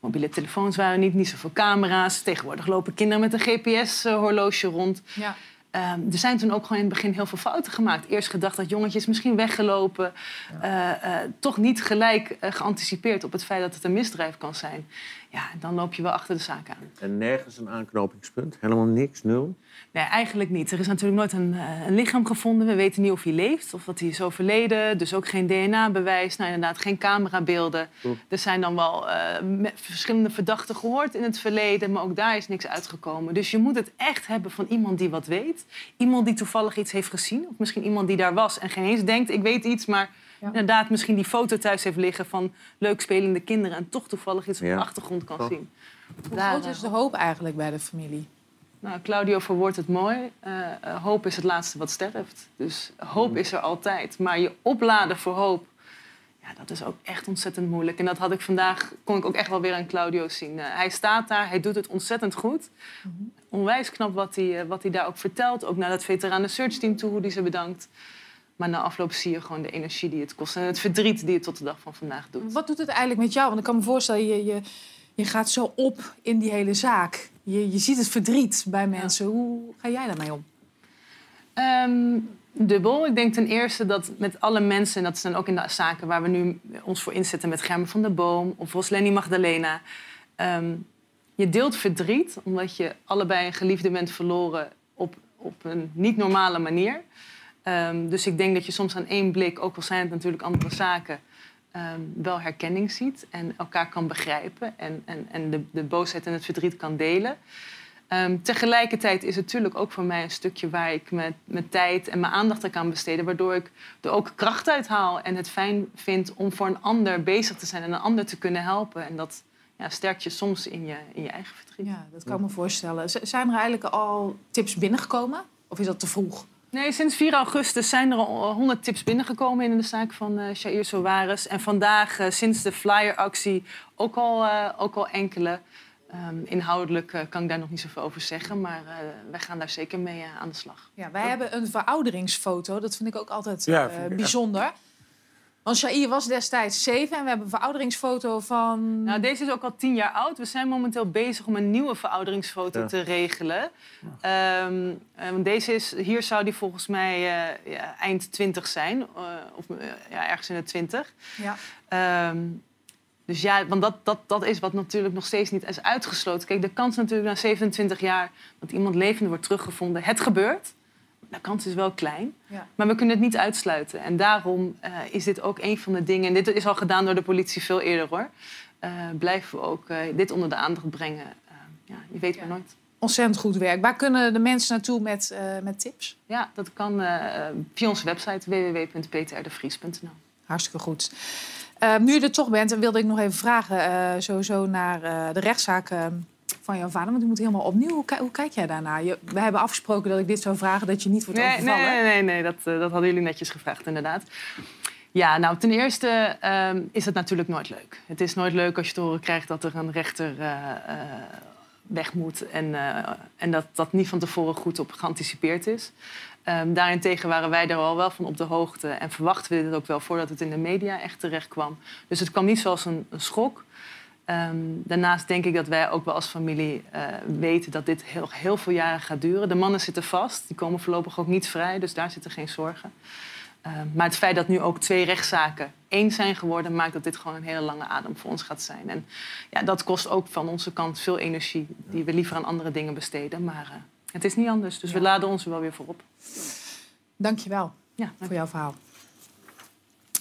Mobiele telefoons waren niet, niet zoveel camera's. Tegenwoordig lopen kinderen met een GPS-horloge rond. Ja. Ehm, er zijn toen ook gewoon in het begin heel veel fouten gemaakt. Eerst gedacht dat jongetjes misschien weggelopen. eh, eh, toch niet gelijk eh, geanticipeerd op het feit dat het een misdrijf kan zijn. Ja, dan loop je wel achter de zaak aan. En nergens een aanknopingspunt? Helemaal niks? Nul? Nee, eigenlijk niet. Er is natuurlijk nooit een, eh, een lichaam gevonden. We weten niet of hij leeft of dat hij is overleden. Dus ook geen DNA-bewijs. Nou, inderdaad, geen camerabeelden. Oeh. Er zijn dan wel eh, verschillende verdachten gehoord in het verleden, maar ook daar is niks uitgekomen. Dus je moet het echt hebben van iemand die wat weet. Iemand die toevallig iets heeft gezien. Of misschien iemand die daar was en geen eens denkt, ik weet iets, maar inderdaad misschien die foto thuis heeft liggen van leuk spelende kinderen en toch toevallig iets op Ja. de achtergrond kan Toch. zien. Hoe Daar, groot is de hoop eigenlijk bij de familie? nou, Claudio verwoordt het mooi. Eh, eh, hoop is het laatste wat sterft. Dus hoop is er altijd. Maar je opladen voor hoop, ja, dat is ook echt ontzettend moeilijk. En dat had ik vandaag, kon ik ook echt wel weer aan Claudio zien. Eh, hij staat daar, hij doet het ontzettend goed. Onwijs knap wat hij, eh, wat hij daar ook vertelt. Ook naar dat veteranen search team toe, hoe hij ze bedankt. Maar na afloop zie je gewoon de energie die het kost. En het verdriet die het tot de dag van vandaag doet. Wat doet het eigenlijk met jou? Want ik kan me voorstellen, je, je, je gaat zo op in die hele zaak. Je, je ziet het verdriet bij mensen. Hoe ga jij daarmee om? Ehm, dubbel. Ik denk ten eerste dat met alle mensen, en dat zijn ook in de zaken waar we nu ons voor inzetten met Germen van der Boom of Rosleni Magdalena. ehm, je deelt verdriet omdat je allebei een geliefde bent verloren op, op een niet normale manier. Ehm, dus ik denk dat je soms aan één blik, ook al zijn het natuurlijk andere zaken, ehm, wel herkenning ziet en elkaar kan begrijpen en, en, en de, de boosheid en het verdriet kan delen. Ehm, tegelijkertijd is het natuurlijk ook voor mij een stukje waar ik mijn, mijn tijd en mijn aandacht aan kan besteden. Waardoor ik er ook kracht uit haal en het fijn vind om voor een ander bezig te zijn en een ander te kunnen helpen. En dat ja, sterkt je soms in je, in je eigen verdriet. Ja, dat kan ik me voorstellen. Zijn er eigenlijk al tips binnengekomen? Of is dat te vroeg? Nee, sinds 4 augustus zijn er al 100 tips binnengekomen in de zaak van eh Shair Soares. En vandaag, eh, sinds de flyeractie, ook al, eh, ook al enkele. Ehm, inhoudelijk kan ik daar nog niet zoveel over zeggen, maar eh, wij gaan daar zeker mee aan de slag. Ja, wij hebben een verouderingsfoto. Dat vind ik ook altijd Ja, eh, vind ik echt. Want Shair was destijds zeven en we hebben een verouderingsfoto van... Nou, deze is ook al tien jaar oud. We zijn momenteel bezig om een nieuwe verouderingsfoto Ja. te regelen. Ehm, eh, deze is, hier zou die volgens mij eh, ja, eind 20 zijn. eh, of ja, ergens in de 20. Ja. Ehm, dus ja, want dat, dat, dat is wat natuurlijk nog steeds niet is uitgesloten. Kijk, de kans natuurlijk na 27 jaar dat iemand levend wordt teruggevonden, het gebeurt. De kans is wel klein. Ja. Maar we kunnen het niet uitsluiten. En daarom eh, is dit ook een van de dingen... en dit is al gedaan door de politie veel eerder, hoor. Eh, blijven we ook eh, dit onder de aandacht brengen. Ja, je weet maar nooit. Ontzettend goed werk. Waar kunnen de mensen naartoe met, met tips? Ja, dat kan via onze website www.ptrdevries.nl. Hartstikke goed. Nu je er toch bent, dan wilde ik nog even vragen... sowieso naar de rechtszaak van jouw vader. Want die moet helemaal opnieuw. Hoe, ki- hoe kijk jij daarnaar? Je, we hebben afgesproken dat ik dit zou vragen... dat je niet wordt Nee, overvallen. nee, nee, nee dat, eh, dat hadden jullie netjes gevraagd, inderdaad. Ja, nou, ten eerste ehm, is het natuurlijk nooit leuk. Het is nooit leuk als je te horen krijgt dat er een rechter eh, eh, weg moet... en, en dat dat niet van tevoren goed op geanticipeerd is. Ehm, daarentegen waren wij er al wel van op de hoogte... en verwachten we dit ook wel voordat het in de media echt terecht kwam. Dus het kwam niet zoals een, een schok... Ehm, daarnaast denk ik dat wij ook wel als familie eh, weten dat dit heel, heel veel jaren gaat duren. De mannen zitten vast, die komen voorlopig ook niet vrij, dus daar zitten geen zorgen. Ehm, maar het feit dat nu ook twee rechtszaken één zijn geworden, maakt dat dit gewoon een hele lange adem voor ons gaat zijn. En ja, dat kost ook van onze kant veel energie, die we liever aan andere dingen besteden. Maar eh, het is niet anders, dus we laden ons er wel weer voor op. Dank je wel Ja, voor jouw verhaal.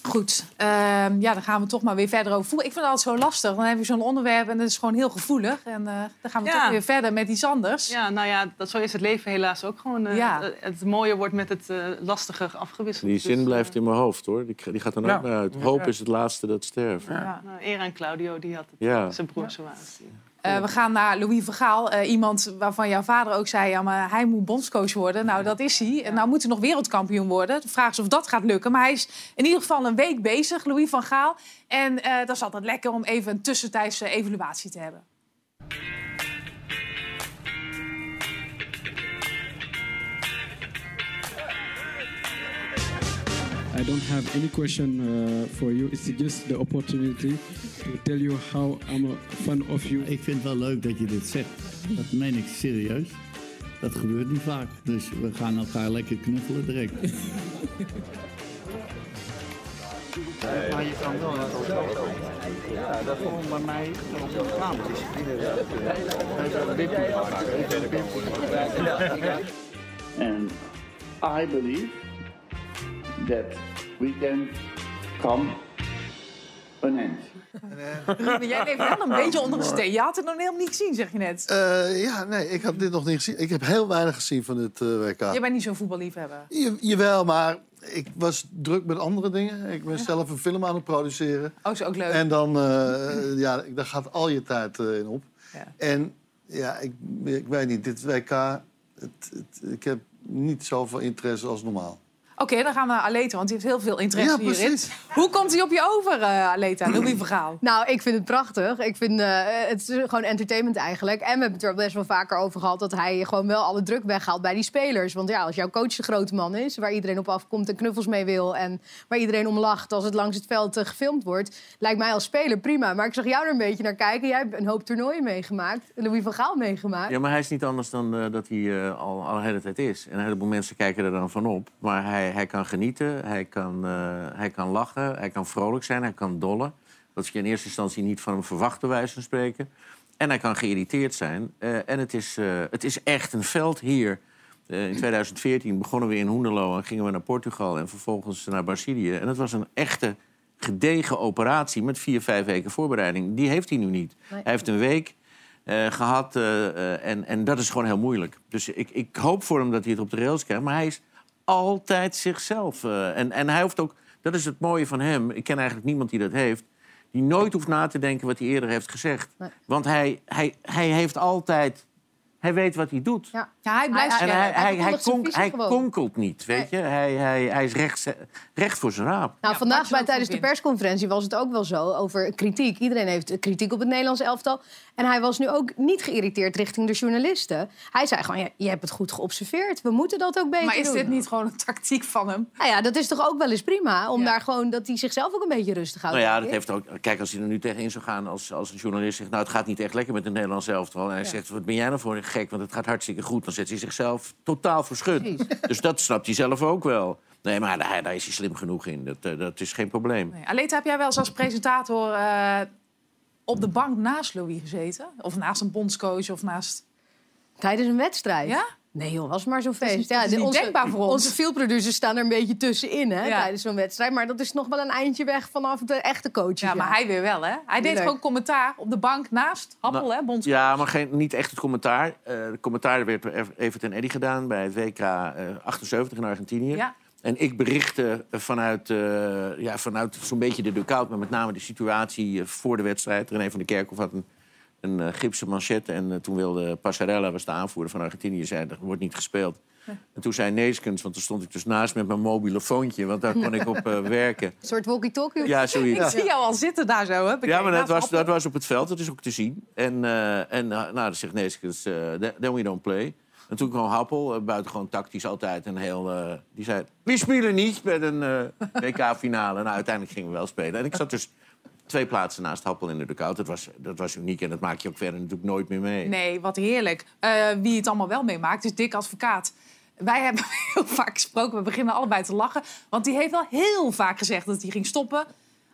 Goed, ehm, ja, dan gaan we toch maar weer verder over voetbal. Ik vind het altijd zo lastig. Dan heb je zo'n onderwerp en het is gewoon heel gevoelig. En eh, dan gaan we Ja. toch weer verder met iets anders. Ja, nou ja, dat, zo is het leven helaas ook gewoon. eh, Ja. Het mooie wordt met het eh, lastige afgewisseld. Die zin Dus, blijft in mijn hoofd, hoor. Die, die gaat er nooit Ja. meer uit. Hoop is het laatste dat sterft. Ja. Nou, eer aan Claudio, die had het. Ja. Zijn broer zo was. Eh, we gaan naar Louis Vergaal. eh, iemand waarvan jouw vader ook zei... Ja, maar hij moet bondscoach worden. Nou, dat is hij. En nou moet hij nog wereldkampioen worden. De vraag is of dat gaat lukken. Maar hij is in ieder geval een week bezig, Louis van Gaal. En eh, dat is altijd lekker om even een tussentijdse evaluatie te hebben. I don't have any question uh, for you. It's just the opportunity to tell you how I'm a fan of you. Ik vind het wel leuk dat je dit zegt. Dat meen ik serieus. Dat gebeurt niet vaak. Dus we gaan elkaar lekker knuffelen direct. Maar je kan wel een Ja, dat gewoon bij mij op de kamer is. And I believe that we can come an end. Ruben, jij leeft wel een beetje onder een steen. Je had het nog helemaal niet gezien, zeg je net. Eh, ja, nee, ik heb dit nog niet gezien. Ik heb heel weinig gezien van dit eh, WK. Je bent niet zo'n voetballiefhebber. Je, jawel, maar ik was druk met andere dingen. Ik ben zelf een film aan het produceren. Oh, is ook leuk. En dan, eh, ja, daar gaat al je tijd eh, in op. Ja. En ja, ik, ik weet niet, dit WK, het, het- ik heb niet zoveel interesse als normaal. Oké, dan gaan we naar Aleta, want die heeft heel veel interesse Ja, hierin. precies. Hoe komt hij op je over, eh, Aleta? Louis Vergaal. Nou, ik vind het prachtig. Ik vind eh, het is gewoon entertainment eigenlijk. En we hebben het er best wel vaker over gehad dat hij gewoon wel alle druk weghaalt bij die spelers. Want ja, als jouw coach de grote man is, waar iedereen op afkomt en knuffels mee wil en waar iedereen om lacht als het langs het veld eh, gefilmd wordt, lijkt mij als speler prima. Maar ik zag jou er een beetje naar kijken. Jij hebt een hoop toernooien meegemaakt, Louis van Gaal meegemaakt. Ja, maar hij is niet anders dan dat hij eh, al, al de hele tijd is. En een heleboel mensen kijken er dan van op. Maar hij, hij kan genieten, hij kan, eh, hij kan lachen, hij kan vrolijk zijn, hij kan dollen. Dat je in eerste instantie niet van hem verwacht, bij wijze van spreken. En hij kan geïrriteerd zijn. Eh, en het is, eh, het is echt een veld hier. In 2014 begonnen we in Hoenderloo en gingen we naar Portugal... en vervolgens naar Brazilië. En het was een echte gedegen operatie met vier, vijf weken voorbereiding. Die heeft hij nu niet. Hij heeft een week eh, gehad eh, eh, en, en dat is gewoon heel moeilijk. Dus ik, ik hoop voor hem dat hij het op de rails krijgt. Maar hij is altijd zichzelf. eh, en, en hij hoeft ook, dat is het mooie van hem. Ik ken eigenlijk niemand die dat heeft. Die nooit hoeft na te denken wat hij eerder heeft gezegd. Want hij, hij, hij heeft altijd. Hij weet wat hij doet. Ja, ja hij blijft En hij, hij, hij, konk- hij konkelt niet, weet je. Hij, hij, hij is recht, recht voor zijn raap. Nou, vandaag bij, tijdens de persconferentie was het ook wel zo over kritiek. Iedereen heeft kritiek op het Nederlands elftal. En hij was nu ook niet geïrriteerd richting de journalisten. Hij zei gewoon, ja, je hebt het goed geobserveerd. We moeten dat ook beter Maar is doen. dit niet gewoon een tactiek van hem? Nou ja, dat is toch ook wel eens prima. Om daar gewoon, dat hij zichzelf ook een beetje rustig houdt. Nou ja, dat heeft ook. Kijk, als hij er nu tegenin zou gaan als, als een journalist zegt... nou, het gaat niet echt lekker met het Nederlands elftal... en hij Ja. zegt, wat ben jij nou voor een gek, want het gaat hartstikke goed... dan zet hij zichzelf totaal voor schut. Dus dat snapt hij zelf ook wel. Nee, maar daar, daar is hij slim genoeg in. Dat, eh, dat is geen probleem. Nee. Aleta, heb jij wel eens als presentator eh, op de bank naast Louis gezeten? Of naast een bondscoach of naast... Tijdens een wedstrijd? Ja? Nee joh, was maar zo'n feest. is- niet onze, voor ons. Onze fieldproducers staan er een beetje tussenin hè, Ja. tijdens zo'n wedstrijd. Maar dat is nog wel een eindje weg vanaf de echte coaches. Ja, maar hij weer wel, hè? Hij deed gewoon commentaar op de bank naast Happel, Nou, hè, bonds. Ja, maar geen, niet echt het commentaar. Eh de commentaar werd door Evert en Eddy gedaan bij het WK eh, 78 in Argentinië. Ja. En ik berichtte vanuit, eh, ja, vanuit zo'n beetje de dugout... maar met name de situatie eh, voor de wedstrijd. René van der Kerkhoff had een, een eh, gipsen manchette... en eh, toen wilde Passarella, was de aanvoerder van Argentinië... zei, er wordt niet gespeeld. En toen zei Neeskens, want toen stond ik dus naast met mijn mobiele foontje... want daar kon ik op eh, werken. Een soort walkie-talkie. Ja, zoiets. Ik zie jou al zitten daar zo, hè? Ja, maar dat was, Happel. dat was op het veld, dat is ook te zien. En, en uh, nou, dan zegt Neeskens, uh, then we don't play. En toen kwam Happel, uh, buitengewoon tactisch altijd, een heel... Uh, die zei, we spelen niet met een uh, WK-finale. Nou, uiteindelijk gingen we wel spelen. En ik zat dus twee plaatsen naast Happel in de dugout. Dat was, dat was uniek en dat maak je ook verder natuurlijk nooit meer mee. Nee, wat heerlijk. Uh, wie het allemaal wel meemaakt, is Dick Advocaat. Wij hebben heel vaak gesproken, we beginnen allebei te lachen. Want die heeft wel heel vaak gezegd dat hij ging stoppen,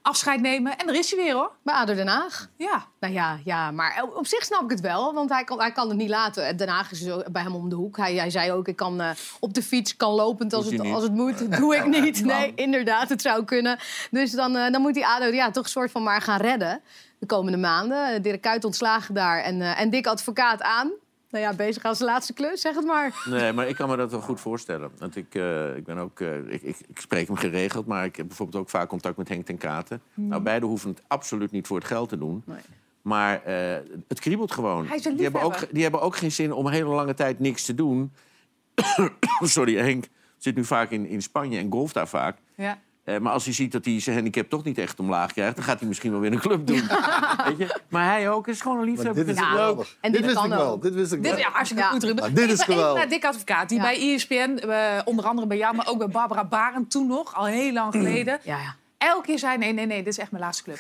afscheid nemen. En daar is hij weer, hoor. Bij ADO Den Haag? Ja. Nou ja, ja, maar op zich snap ik het wel. Want hij kan, hij kan het niet laten. Den Haag is zo bij hem om de hoek. Hij, hij zei ook, ik kan uh, op de fiets, kan lopend als het, als het moet. Doe ik niet. Nee, inderdaad, het zou kunnen. Dus dan, uh, dan moet die ADO ja, toch een soort van maar gaan redden. De komende maanden. Dirk Kuyt ontslagen daar. En, uh, en Dick Advocaat aan. Nou ja, bezig als laatste klus, zeg het maar. Nee, maar ik kan me dat wel goed voorstellen. Want ik, uh, ik ben ook, uh, ik, ik, ik, spreek hem geregeld, maar ik heb bijvoorbeeld ook vaak contact met Henk ten Katen. Mm. Nou, beide hoeven het absoluut niet voor het geld te doen. Nee. Maar uh, het kriebelt gewoon. Hij die, hebben ook, die hebben ook geen zin om een hele lange tijd niks te doen. Sorry, Henk zit nu vaak in, in Spanje en golft daar vaak. Ja. Uh, maar als hij ziet dat hij zijn handicap toch niet echt omlaag krijgt... dan gaat hij misschien wel weer een club doen. Weet je? Maar hij ook is gewoon een liefhebber. Dit is geweldig. En dit, dit wist kan ik wel. Dit wist ik Dit, wel. ja, hartstikke Ja. goed, Ruben. Ah, dit is even, even geweldig. naar Dick Advocaat, die Ja. bij ESPN, eh, onder andere bij jou... maar ook bij Barbara Barend toen nog, al heel lang geleden... Ja, ja. elke keer zei, nee, nee, nee, dit is echt mijn laatste club.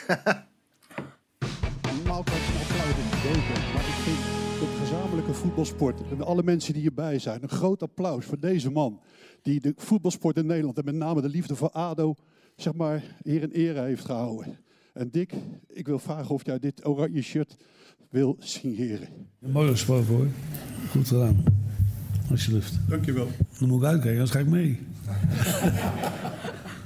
Normaal kan je applaus in weken, gezamenlijke voetbalsport en alle mensen die hierbij zijn, een groot applaus voor deze man. Die de voetbalsport in Nederland en met name de liefde voor ADO, zeg maar, hier in ere heeft gehouden. En Dick, ik wil vragen of jij dit oranje shirt wil signeren. Mooi gesproken hoor. Goed gedaan. Alsjeblieft. Dankjewel. Dan moet ik uitkijken, anders ga ik mee.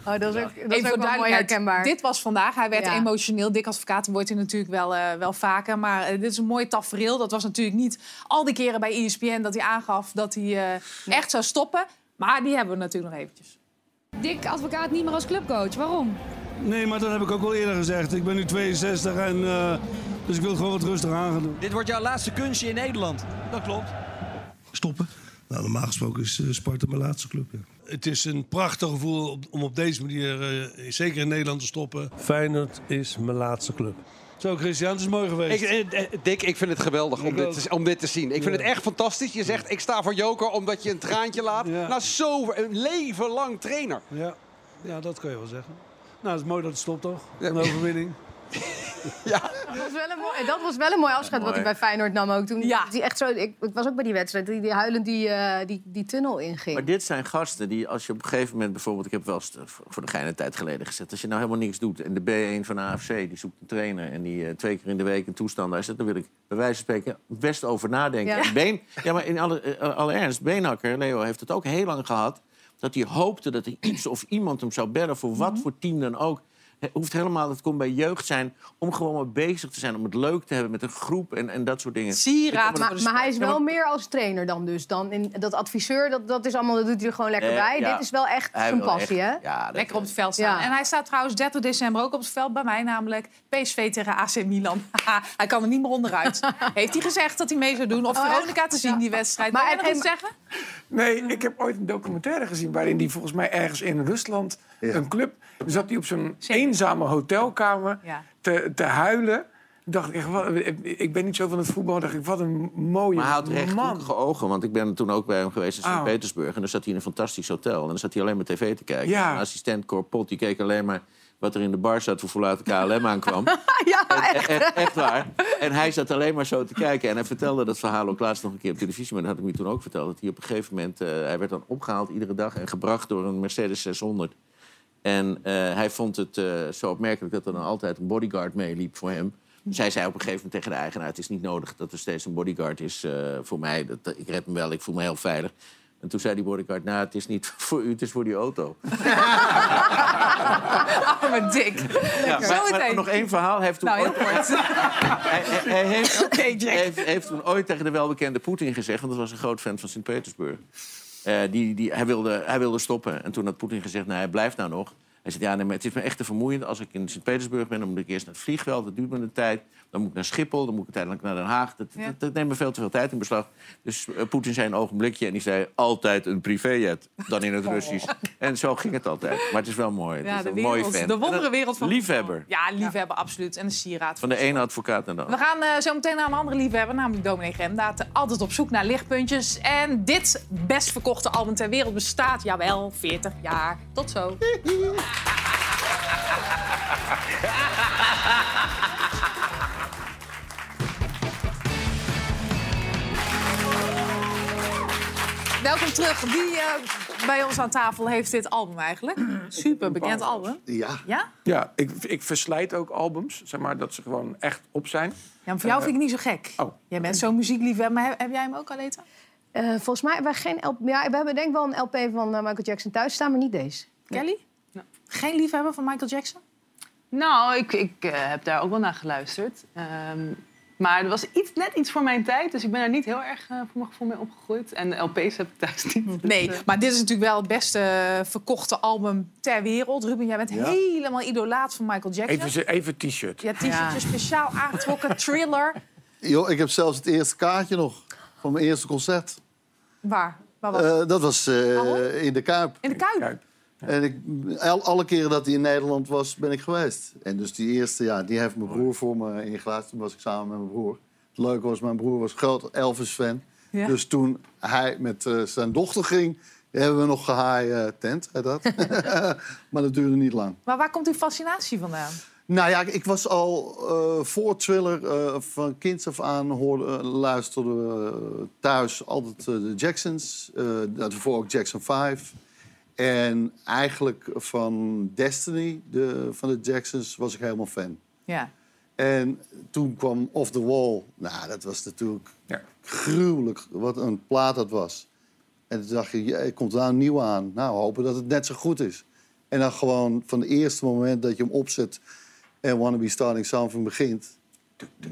Oh, dat is ook, dat is Even ook voor wel mooi duidelijkheid, herkenbaar. dit was vandaag. Hij werd Ja. emotioneel. Dick Advocaat wordt hij natuurlijk wel, eh, wel vaker. Maar eh, dit is een mooi tafereel. Dat was natuurlijk niet al die keren bij ESPN dat hij aangaf dat hij eh, echt zou stoppen. Maar die hebben we natuurlijk nog eventjes. Dick Advocaat niet meer als clubcoach. Waarom? Nee, maar dat heb ik ook al eerder gezegd. Ik ben nu 62 en eh, dus ik wil het gewoon wat rustig aan gaan doen. Dit wordt jouw laatste kunstje in Nederland. Dat klopt. Stoppen? Nou, normaal gesproken is eh, Sparta mijn laatste club. Ja. Het is een prachtig gevoel om op deze manier, eh, zeker in Nederland, te stoppen. Feyenoord is mijn laatste club. Zo, Christian, het is mooi geweest. Ik, eh, Dick, ik vind het geweldig om dit, te, om dit te zien. Ik vind het echt fantastisch. Je zegt, ik sta voor Joker omdat je een traantje laat. Ja. Nou, zo een leven lang trainer. Ja. ja, dat kan je wel zeggen. Nou, het is mooi dat het stopt, toch? Een overwinning. Dat was wel een mooi, dat was wel een mooi afscheid wat hij bij Feyenoord nam ook toen. Ja. Die echt zo, ik, ik was ook bij die wedstrijd, die, die huilend die, eh, die, die tunnel inging. Maar dit zijn gasten die, als je op een gegeven moment bijvoorbeeld... ik heb wel eens eh, voor de geine tijd geleden gezet... als je nou helemaal niks doet en de B1 van de AFC... die zoekt een trainer en die eh, twee keer in de week een toestander zet... dan wil ik bij wijze van spreken best over nadenken. Ja. Been, ja, maar in alle, alle ernst, Beenhakker, Leo, heeft het ook heel lang gehad... dat hij hoopte dat er iets of iemand hem zou bellen... voor wat Mhm. voor team dan ook. Het hoeft helemaal, het kon bij jeugd zijn... om gewoon maar bezig te zijn, om het leuk te hebben met een groep... en, en dat soort dingen. Sieraad maar, maar hij is wel meer als trainer dan dus. Dan in, dat adviseur, dat, dat, is allemaal, dat doet hij er gewoon lekker Eh, bij. ja. Dit is wel echt Hij zijn passie, echt- hè? Ja, Lekker op het veld staan. Ja. En hij staat trouwens 30 december ook op het veld bij mij, namelijk PSV tegen AC Milan. Hij kan er niet meer onderuit. Heeft hij gezegd dat hij mee zou doen? Of Oh? Veronica te zien, die wedstrijd. Maar en- nog iets zeggen? Nee, ik heb ooit een documentaire gezien waarin hij volgens mij ergens in Rusland een club. Zat hij op zo'n eenzame hotelkamer Ja. te, te huilen. Dacht ik, wat, ik ben niet zo van het voetbal. Dacht ik, wat een mooie Maar hij had rechthoekige ogen, want ik ben toen ook bij hem geweest in Oh. Sint-Petersburg. En dan zat hij in een fantastisch hotel. En dan zat hij alleen maar tv te kijken. Ja. Een assistent Cor Pot, die keek alleen maar wat er in de bar zat... voor laat de KLM aankwam. Ja, echt. Echt, echt waar. En hij zat alleen maar zo te kijken. En hij vertelde dat verhaal ook laatst nog een keer op televisie... maar dat had hij me toen ook verteld. Dat hij op een gegeven moment... eh, hij werd dan opgehaald iedere dag en gebracht door een Mercedes 600. En eh, hij vond het eh, zo opmerkelijk dat er dan altijd een bodyguard meeliep voor hem... Zij zei op een gegeven moment tegen de eigenaar... het is niet nodig dat er steeds een bodyguard is eh, voor mij. Dat, ik red me wel, ik voel me heel veilig. En toen zei die bodyguard, nou, het is niet voor u, het is voor die auto. Arme dik. Ja, maar, maar nog één verhaal. Hij heeft toen Nou, heel ooit- kort. hij, hij- hij heeft, heeft, heeft toen ooit tegen de welbekende Poetin gezegd... want dat was een groot fan van Sint-Petersburg. Eh, die, die, hij, wilde, hij wilde stoppen. En toen had Poetin gezegd, nou, hij blijft nou nog. Hij zei, ja, nee, maar het is me echt te vermoeiend. Als ik in Sint-Petersburg ben, dan moet ik eerst naar het vliegveld. Dat duurt me een tijd. Dan moet ik naar Schiphol, dan moet ik uiteindelijk naar Den Haag. Dat, Ja. dat, dat neemt me veel te veel tijd in beslag. Dus eh, Poetin zei een ogenblikje en die zei... altijd een privéjet, dan in het Russisch. En zo ging het altijd. Maar het is wel mooi. Het Ja, is de, een wereld, fan. de wondere wereld van Liefhebber. Ja, liefhebber, absoluut. En een sieraad. Van de ene advocaat naar de We andere. gaan eh, zo meteen naar een andere liefhebber, namelijk Dominic Remdaat. Altijd op zoek naar lichtpuntjes. En dit best verkochte album ter wereld bestaat, jawel, 40 jaar. Tot zo. Welkom terug. Wie eh, bij ons aan tafel heeft dit album eigenlijk? Super bekend album. Ja. Ja? Ja, ik, ik verslijt ook albums, zeg maar, dat ze gewoon echt op zijn. Ja, maar voor jou vind ik niet zo gek. Oh. Jij bent zo'n muziekliefhebber, maar heb, heb jij hem ook, Aleta? Eh, volgens mij hebben wij geen LP. Ja, we hebben denk ik wel een LP van eh, Michael Jackson thuis staan, maar niet deze. Kelly? Geen liefhebber van Michael Jackson? Nou, ik, ik eh, heb daar ook wel naar geluisterd. Ehm, maar er was iets, net iets voor mijn tijd, dus ik ben daar niet heel erg eh, voor mijn gevoel mee opgegroeid. En de LP's heb ik thuis niet. dus, Nee, eh, maar dit is natuurlijk wel het beste verkochte album ter wereld. Ruben, jij bent Ja. helemaal idolaat van Michael Jackson. Even, even t-shirt. Ja, t-shirtje speciaal aangetrokken, thriller. Joh, ik heb zelfs het eerste kaartje nog van mijn eerste concert. Waar? Waar was Eh, dat was eh, in de Kuip. In de Kuip? En ik, al- alle keren dat hij in Nederland was, ben ik geweest. En dus die eerste, ja, die heeft mijn broer voor me ingeluisterd. Toen was ik samen met mijn broer. Het leuke was, mijn broer was groot Elvis-fan. Ja. Dus toen hij met eh, zijn dochter ging, hebben we nog gehaai tent. Heet dat. maar dat duurde niet lang. Maar waar komt die fascinatie vandaan? Nou ja, ik was al eh, voor Thriller eh, van kinds af aan hoorde, eh, luisterde we thuis altijd eh, de Jacksons. eh daarvoor ook Jackson 5. En eigenlijk van Destiny, de, van de Jacksons, was ik helemaal fan. Ja. En toen kwam Off the Wall. Nou, dat was natuurlijk gruwelijk. Wat een plaat dat was. En toen dacht je, je komt daar een nieuwe aan. Nou, hopen dat het net zo goed is. En dan gewoon van het eerste moment dat je hem opzet... en Wanna Be Starting Something begint...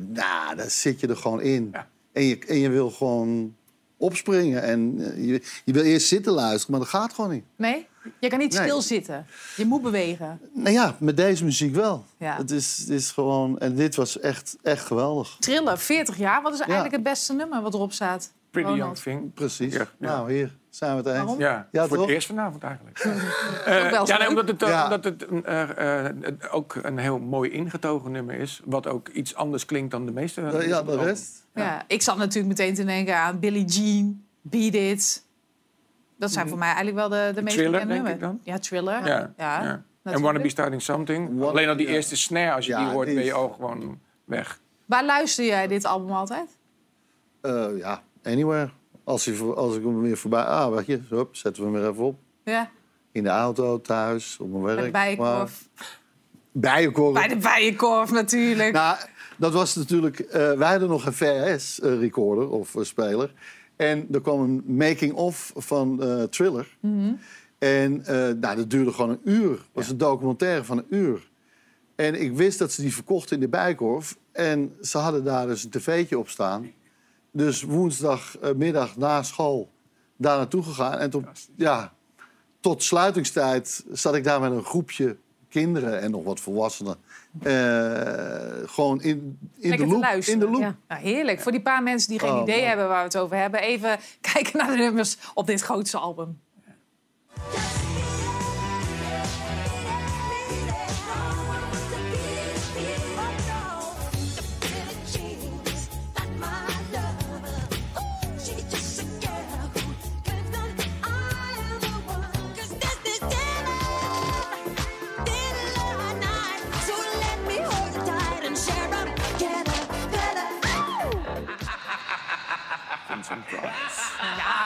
Nou, dan zit je er gewoon in. En, je, en je wil gewoon opspringen. En eh, je, je wil eerst zitten luisteren, maar dat gaat gewoon niet. Nee? Je kan niet Nee. stilzitten. Je moet bewegen. Nou ja, met deze muziek wel. Ja. Het, is, het is gewoon... En dit was echt, echt geweldig. Thriller, 40 jaar. Wat is eigenlijk het beste nummer wat erop staat? Pretty Ronald. Young Thing. Precies. Ja, ja. Nou, hier zijn we het eens. Waarom? Ja, Ja, voor toch? het eerst vanavond eigenlijk. Eh, wel ja, nee, leuk. omdat het, eh, Ja. omdat het een, eh, eh, het ook een heel mooi ingetogen nummer is. Wat ook iets anders klinkt dan de meeste. Ja, de rest. Ja. ik zat natuurlijk meteen te denken aan Billie Jean, Beat It. Dat zijn voor mij eigenlijk wel de, de meest Thriller, bekende denk ik nummers. dan? Ja, Thriller. Ja, ja. ja. En. Wanna Be Starting Something. Alleen al die ja. eerste snare, als je Ja, die hoort, die ben je ook gewoon weg. Waar luister jij dit album altijd? Eh, ja, anywhere. Als, als ik hem weer voorbij... Ah, weet je, zo, zetten we hem weer even op. Ja, In de auto, thuis, op mijn werk. bij de Bijenkorf. Maar- Bijenkorf. Bij de Bijenkorf natuurlijk. Nou, dat was natuurlijk... eh, wij hadden nog een VHS-recorder of speler. En er kwam een making-of van eh, Thriller. Mhm. En eh, nou, dat duurde gewoon een uur. Het was een documentaire van een uur. En ik wist dat ze die verkochten in de Bijkorf. En ze hadden daar dus een tv'tje op staan. Dus woensdagmiddag na school daar naartoe gegaan. En tot, ja, tot sluitingstijd zat ik daar met een groepje kinderen en nog wat volwassenen. eh, gewoon in, in, Lekker de loop, luisteren. in de loop. Ja. Nou, heerlijk. Voor die paar mensen die geen Oh, idee man. hebben waar we het over hebben... even kijken naar de nummers op dit grootste album. Ja,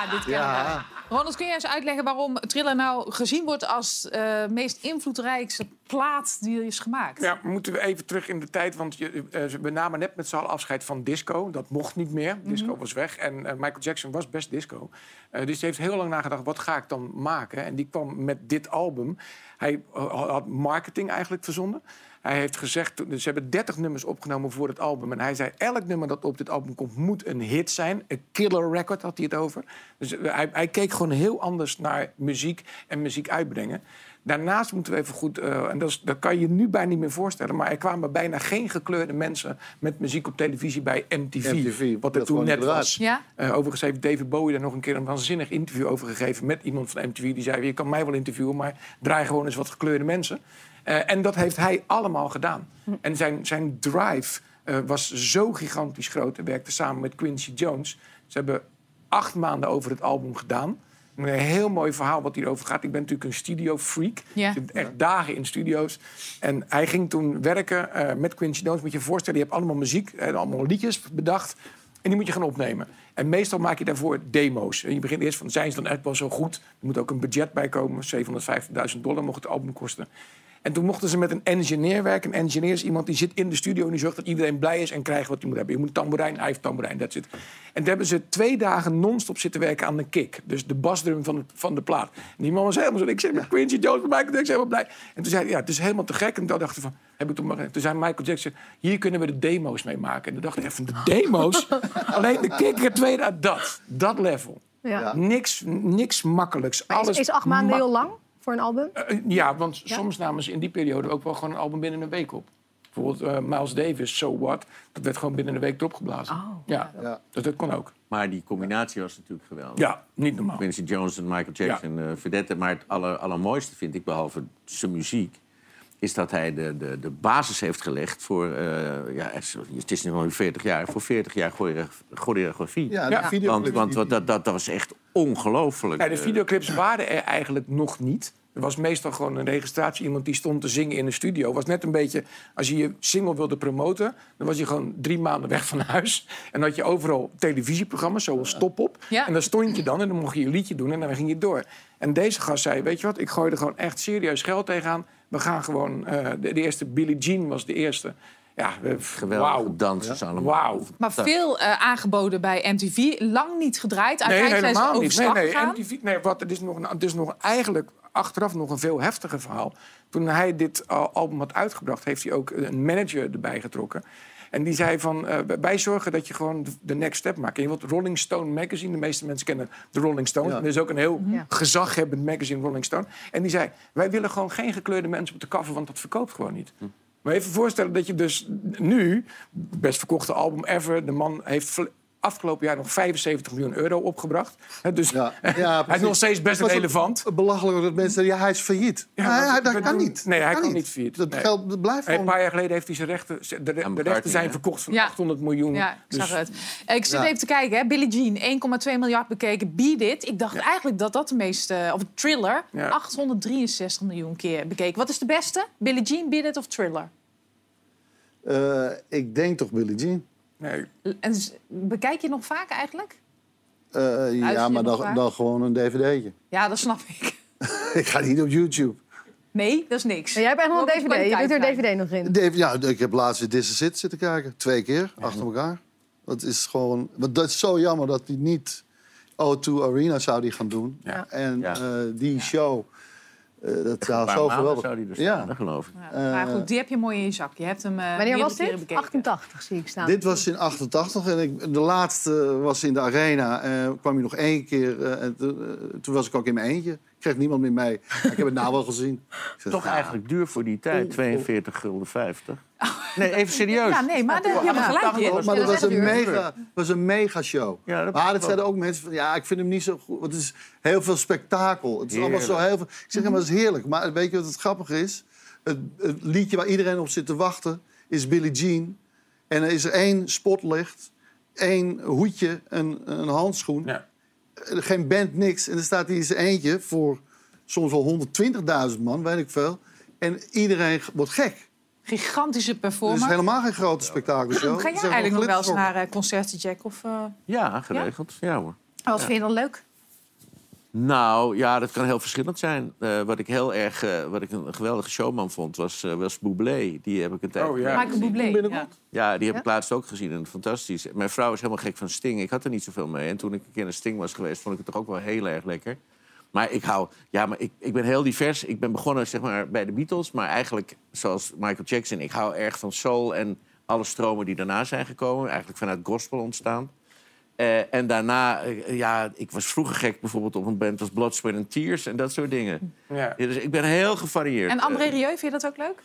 dit kennen Ja. Ronald, kun jij eens uitleggen waarom Thriller nou gezien wordt als eh meest invloedrijkste plaat die er is gemaakt? Ja, moeten we even terug in de tijd. Want je, eh, we namen net met z'n allen afscheid van disco. Dat mocht niet meer. Disco was weg. En eh, Michael Jackson was best disco. Eh, dus hij heeft heel lang nagedacht, wat ga ik dan maken? En die kwam met dit album. Hij had marketing eigenlijk verzonnen. Hij heeft gezegd, dus ze hebben 30 nummers opgenomen voor het album. En hij zei, elk nummer dat op dit album komt moet een hit zijn. Een killer record had hij het over. Dus eh, hij, hij keek gewoon heel anders naar muziek en muziek uitbrengen. Daarnaast moeten we even goed, eh, en dat, is, dat kan je nu bijna niet meer voorstellen... maar er kwamen bijna geen gekleurde mensen met muziek op televisie bij MTV. MTV, wat er dat toen net was. Ja? Eh, overigens heeft David Bowie daar nog een keer een waanzinnig interview over gegeven... met iemand van MTV die zei, je kan mij wel interviewen... maar draai gewoon eens wat gekleurde mensen. Eh, en dat heeft hij allemaal gedaan. En zijn, zijn drive eh, was zo gigantisch groot. Hij werkte samen met Quincy Jones. Ze hebben acht maanden over het album gedaan. Een heel mooi verhaal wat hierover gaat. Ik ben natuurlijk een studio-freak. Ja. Ik zit echt dagen in studio's. En hij ging toen werken eh, met Quincy Jones. Moet je je voorstellen, je hebt allemaal muziek, en allemaal liedjes bedacht. En die moet je gaan opnemen. En meestal maak je daarvoor demo's. En je begint eerst van, zijn ze dan echt wel zo goed? Er moet ook een budget bij komen. 750.000 dollar mocht het album kosten. En toen mochten ze met een engineer werken. Een engineer is iemand die zit in de studio... en die zorgt dat iedereen blij is en krijgt wat hij moet hebben. Je moet een tamboerijn, hij heeft tamboerijn, that's it. En toen hebben ze twee dagen non-stop zitten werken aan de kick. Dus de basdrum van de, van de plaat. En die man was helemaal zo... Ik zeg met Quincy Jones, Michael Jackson, helemaal blij. En toen zei hij, ja, het is helemaal te gek. En toen dacht ik van, heb ik toen maar... Toen zei Michael Jackson, hier kunnen we de demo's mee maken. En toen dacht ik van, de demo's? Alleen de kick, twee dagen, dat. Dat level. Ja. Niks, niks makkelijks. Maar is, Alles is acht maanden ma- heel lang voor een album? eh, ja, want Ja? soms namen ze in die periode ook wel gewoon een album binnen een week op. Bijvoorbeeld eh, Miles Davis, So What. Dat werd gewoon binnen een week erop geblazen. ja, Dus dat kon ook. Maar die combinatie was natuurlijk geweldig. Ja, niet normaal. Quincy Jones en Michael Jackson, eh verdette. Maar het aller, allermooiste vind ik, behalve zijn muziek... is dat hij de, de, de basis heeft gelegd voor... eh, ja, het is nu al 40 jaar, voor 40 jaar choreo- choreografie. Ja, de videoclips Want, want die- dat, dat, dat was echt ongelooflijk. Ja, de Eh, videoclips waren er eigenlijk nog niet. Er was meestal gewoon een registratie. Iemand die stond te zingen in de studio. Het was net een beetje... Als je je single wilde promoten... dan was je gewoon drie maanden weg van huis. En dan had je overal televisieprogramma's, zoals Stop Op. Ja. En dan stond je dan en dan mocht je je liedje doen... en dan ging je door. En deze gast zei, weet je wat, ik gooi er gewoon echt serieus geld tegenaan. We gaan gewoon... eh, de, de eerste, Billie Jean was de eerste. Ja, we- Geweldige dansers allemaal. Wauw. Maar veel eh, aangeboden bij MTV, lang niet gedraaid. Nee, Uiteindelijk helemaal niet. Nee, nee. MTV, nee wat, het is, nog een, het is nog eigenlijk achteraf nog een veel heftiger verhaal. Toen hij dit album had uitgebracht, heeft hij ook een manager erbij getrokken. En die zei van, uh, wij zorgen dat je gewoon de next step maakt. En je wilt Rolling Stone magazine, de meeste mensen kennen de Rolling Stones. Ja. En er is ook een heel Ja. gezaghebbend magazine, Rolling Stone. En die zei, wij willen gewoon geen gekleurde mensen op de cover, want dat verkoopt gewoon niet. Maar even voorstellen dat je dus nu, best verkochte album ever, de man heeft afgelopen jaar nog 75 miljoen euro opgebracht. Hè, dus Ja, hij is nog steeds best relevant. Belachelijk dat mensen zeggen, ja, hij is failliet. Ja, hij, maar hij- dat kan doen- niet. Nee, hij kan niet failliet. Dat Nee. geld dat blijft Een gewoon... paar jaar geleden heeft hij zijn rechten... De, de, de rechten zijn verkocht van Ja. 800 miljoen. Ja, ik Dus- zag het. Eh, Ik zit Ja. even te kijken, hè. Billie Jean, 1,2 miljard bekeken. Beat It, ik dacht eigenlijk dat dat de meeste... Of Thriller, Ja. 863 miljoen keer bekeken. Wat is de beste? Billie Jean, Beat It of Thriller? Eh, ik denk toch Billie Jean. Nee, En bekijk je nog vaak eigenlijk? Eh, ja, maar dan, dan gewoon een dvd'tje. Ja, dat snap ik. ik ga niet op YouTube. Nee, dat is niks. jij hebt echt nog een DVD. Je doet er. DVD nog in. Dave- ja, ik heb laatst This Is It zitten kijken. Twee keer, achter elkaar. Dat is gewoon... Want dat is zo jammer dat hij niet... O2 Arena zou die gaan doen. Ja. En Ja. eh, die show... eh, dat zou zo geweldig... zou die er Ja. staan, geloof ik. Ja, maar goed, die heb je mooi in je zak. Je hebt hem eh Wanneer was dit? bekeken. 88 zie ik staan. Dit was in 88 en ik, de laatste was in de arena. eh kwam je nog één keer. eh, en toen, toen was ik ook in mijn eentje. Ik kreeg niemand meer mee. Ik heb het nou wel gezien. Toch nou, eigenlijk duur voor die tijd, Oh, 42 gulden 50. Nee, even serieus. Ja, nee, maar daar heb je gelijk in. Maar dat was dat een mega, was een mega show. Ja, dat maar dat zeiden ook mensen van, ja, ik vind hem niet zo goed. Want het is heel veel spektakel. Het is allemaal zo heel veel. Ik zeg, ja, maar dat is heerlijk. Maar weet je wat het grappige is? Het, het liedje waar iedereen op zit te wachten is Billie Jean. En er is er één spotlicht, één hoedje, een, een handschoen. Ja. Eh, Geen band, niks. En er staat hier eens eentje voor soms wel 120.000 man, weet ik veel. En iedereen wordt gek. Gigantische Het is performer. helemaal geen grote spektakelshow. Ga jij eigenlijk nog wel eens naar eh, concerten, Jack? Of, eh, Ja, geregeld. Ja, hoor. wat vind je dan leuk? Nou, ja, dat kan heel verschillend zijn. Eh, wat ik heel erg, eh, wat ik een geweldige showman vond, was, eh was Bublé. Die heb ik een tijd. Oh, ja. Michael Bublé. Ja. Ja, die heb ik Ja? laatst ook gezien en fantastisch. Mijn vrouw is helemaal gek van Sting. Ik had er niet zoveel mee. En toen ik een keer naar Sting was geweest, vond ik het toch ook wel heel erg lekker. Maar ik hou, ja, maar ik, ik ben heel divers. Ik ben begonnen zeg maar, bij de Beatles, maar eigenlijk zoals Michael Jackson. Ik hou erg van soul en alle stromen die daarna zijn gekomen. Eigenlijk vanuit gospel ontstaan. Eh, en daarna, eh, ja, ik was vroeger gek bijvoorbeeld op een band als Blood, Sweat and Tears en dat soort dingen. Ja. Ja, dus ik ben heel gevarieerd. En André Eh, Rieu, vind je dat ook leuk?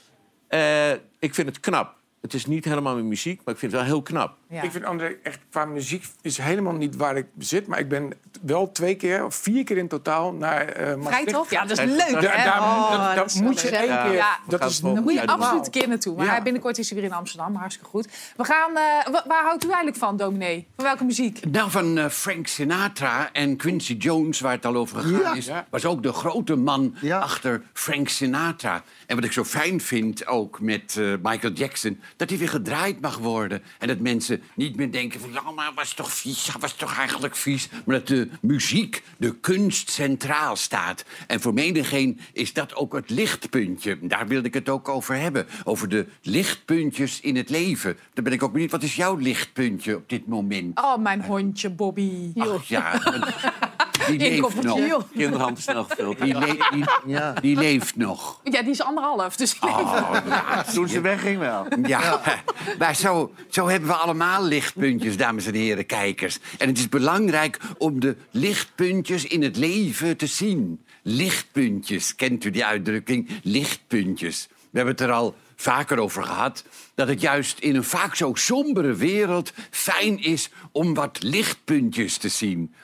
eh, ik vind het knap. Het is niet helemaal mijn muziek, maar ik vind het wel heel knap. Ja. Ik vind André echt qua muziek is helemaal niet waar ik zit. Maar ik ben wel twee keer of vier keer in totaal naar eh Maastricht. Ja, dat is leuk, Daar- Oh, dat- dat dat is wel moet je één keer. Ja, dat is Daar moet je Ja, absoluut een keer naartoe. Maar Ja. binnenkort is hij weer in Amsterdam. Hartstikke goed. We gaan, eh, wa- waar houdt u eigenlijk van, dominee? Van welke muziek? Nou, van eh, Frank Sinatra en Quincy Jones, waar het al over gegaan Ja. is... Was ook de grote man Ja. achter Frank Sinatra. En wat ik zo fijn vind, ook met eh, Michael Jackson... dat hij weer gedraaid mag worden. En dat mensen niet meer denken van... ja, maar was toch vies, was toch eigenlijk vies. Maar dat de muziek, de kunst centraal staat. En voor menigeen is dat ook het lichtpuntje. Daar wilde ik het ook over hebben. Over de lichtpuntjes in het leven. Dan ben ik ook benieuwd, wat is jouw lichtpuntje op dit moment? Oh, mijn hondje Bobby. Ach ja, die leeft nog. joh. Kinderhand snel gevuld. Die, le- die, Ja. die leeft nog. Ja, die is anderhalf, dus Oh, ja, Toen ze wegging wel. ja. maar zo, zo hebben we allemaal lichtpuntjes, dames en heren kijkers. En het is belangrijk om de lichtpuntjes in het leven te zien. Lichtpuntjes, kent u die uitdrukking? Lichtpuntjes. We hebben het er al vaker over gehad... dat het juist in een vaak zo sombere wereld fijn is om wat lichtpuntjes te zien.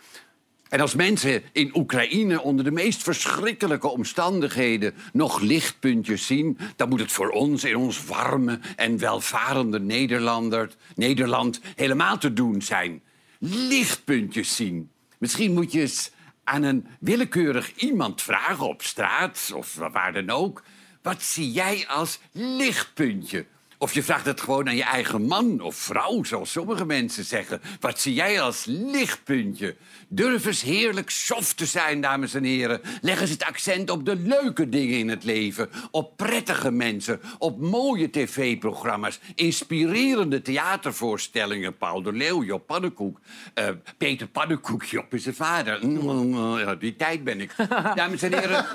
En als mensen in Oekraïne onder de meest verschrikkelijke omstandigheden nog lichtpuntjes zien, dan moet het voor ons in ons warme en welvarende Nederlander, Nederland helemaal te doen zijn. Lichtpuntjes zien. Misschien moet je eens aan een willekeurig iemand vragen op straat of waar dan ook. Wat zie jij als lichtpuntje? Of je vraagt het gewoon aan je eigen man of vrouw, zoals sommige mensen zeggen. Wat zie jij als lichtpuntje? Durf eens heerlijk soft te zijn, dames en heren. Leg eens het accent op de leuke dingen in het leven. Op prettige mensen, op mooie tv-programma's. Inspirerende theatervoorstellingen. Paul de Leeuw, Job Pannenkoek. eh, Peter Pannenkoek, Job is zijn vader. Mm, ja, die tijd ben ik. Dames en heren,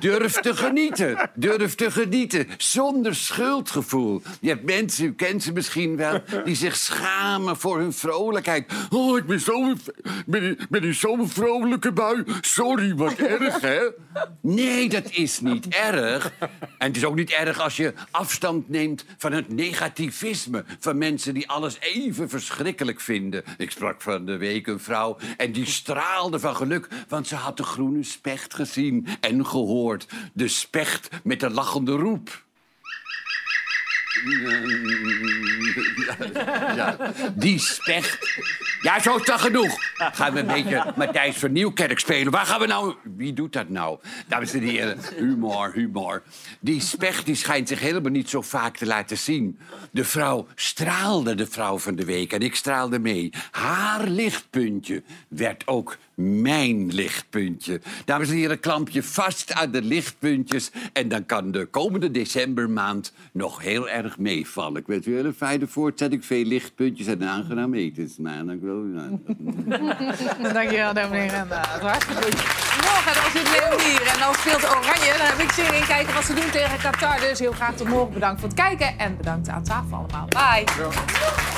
durf te genieten. Durf te genieten. Zonder schuldgevoel. Je hebt mensen, u kent ze misschien wel, die zich schamen voor hun vrolijkheid. Oh, ik ben zo ben, ben in zo'n vrolijke bui. Sorry, wat erg, hè? Nee, dat is niet erg. En het is ook niet erg als je afstand neemt van het negativisme... van mensen die alles even verschrikkelijk vinden. Ik sprak van de week een vrouw en die straalde van geluk... want ze had de groene specht gezien en gehoord. De specht met de lachende roep. Ja, die specht. Ja, zo is dat genoeg. Gaan we een beetje Matthijs van Nieuwkerk spelen. Waar gaan we nou... Wie doet dat nou? Dames en heren, humor, humor. Die specht die schijnt zich helemaal niet zo vaak te laten zien. De vrouw straalde de vrouw van de week en ik straalde mee. Haar lichtpuntje werd ook mijn lichtpuntje. Dames en heren, klamp je vast aan de lichtpuntjes... en dan kan de komende decembermaand nog heel erg meevallen. Ik wens u een hele fijne voortzetting, veel lichtpuntjes en een aangenaam etensmaand. Dank u wel. Dankjewel, Renda. Het was hartstikke goed. Morgen dan zit Leon hier en dan speelt Oranje. Dan heb ik zin in kijken wat ze doen tegen Qatar. Dus heel graag tot morgen. Bedankt voor het kijken en bedankt aan tafel allemaal. Bye.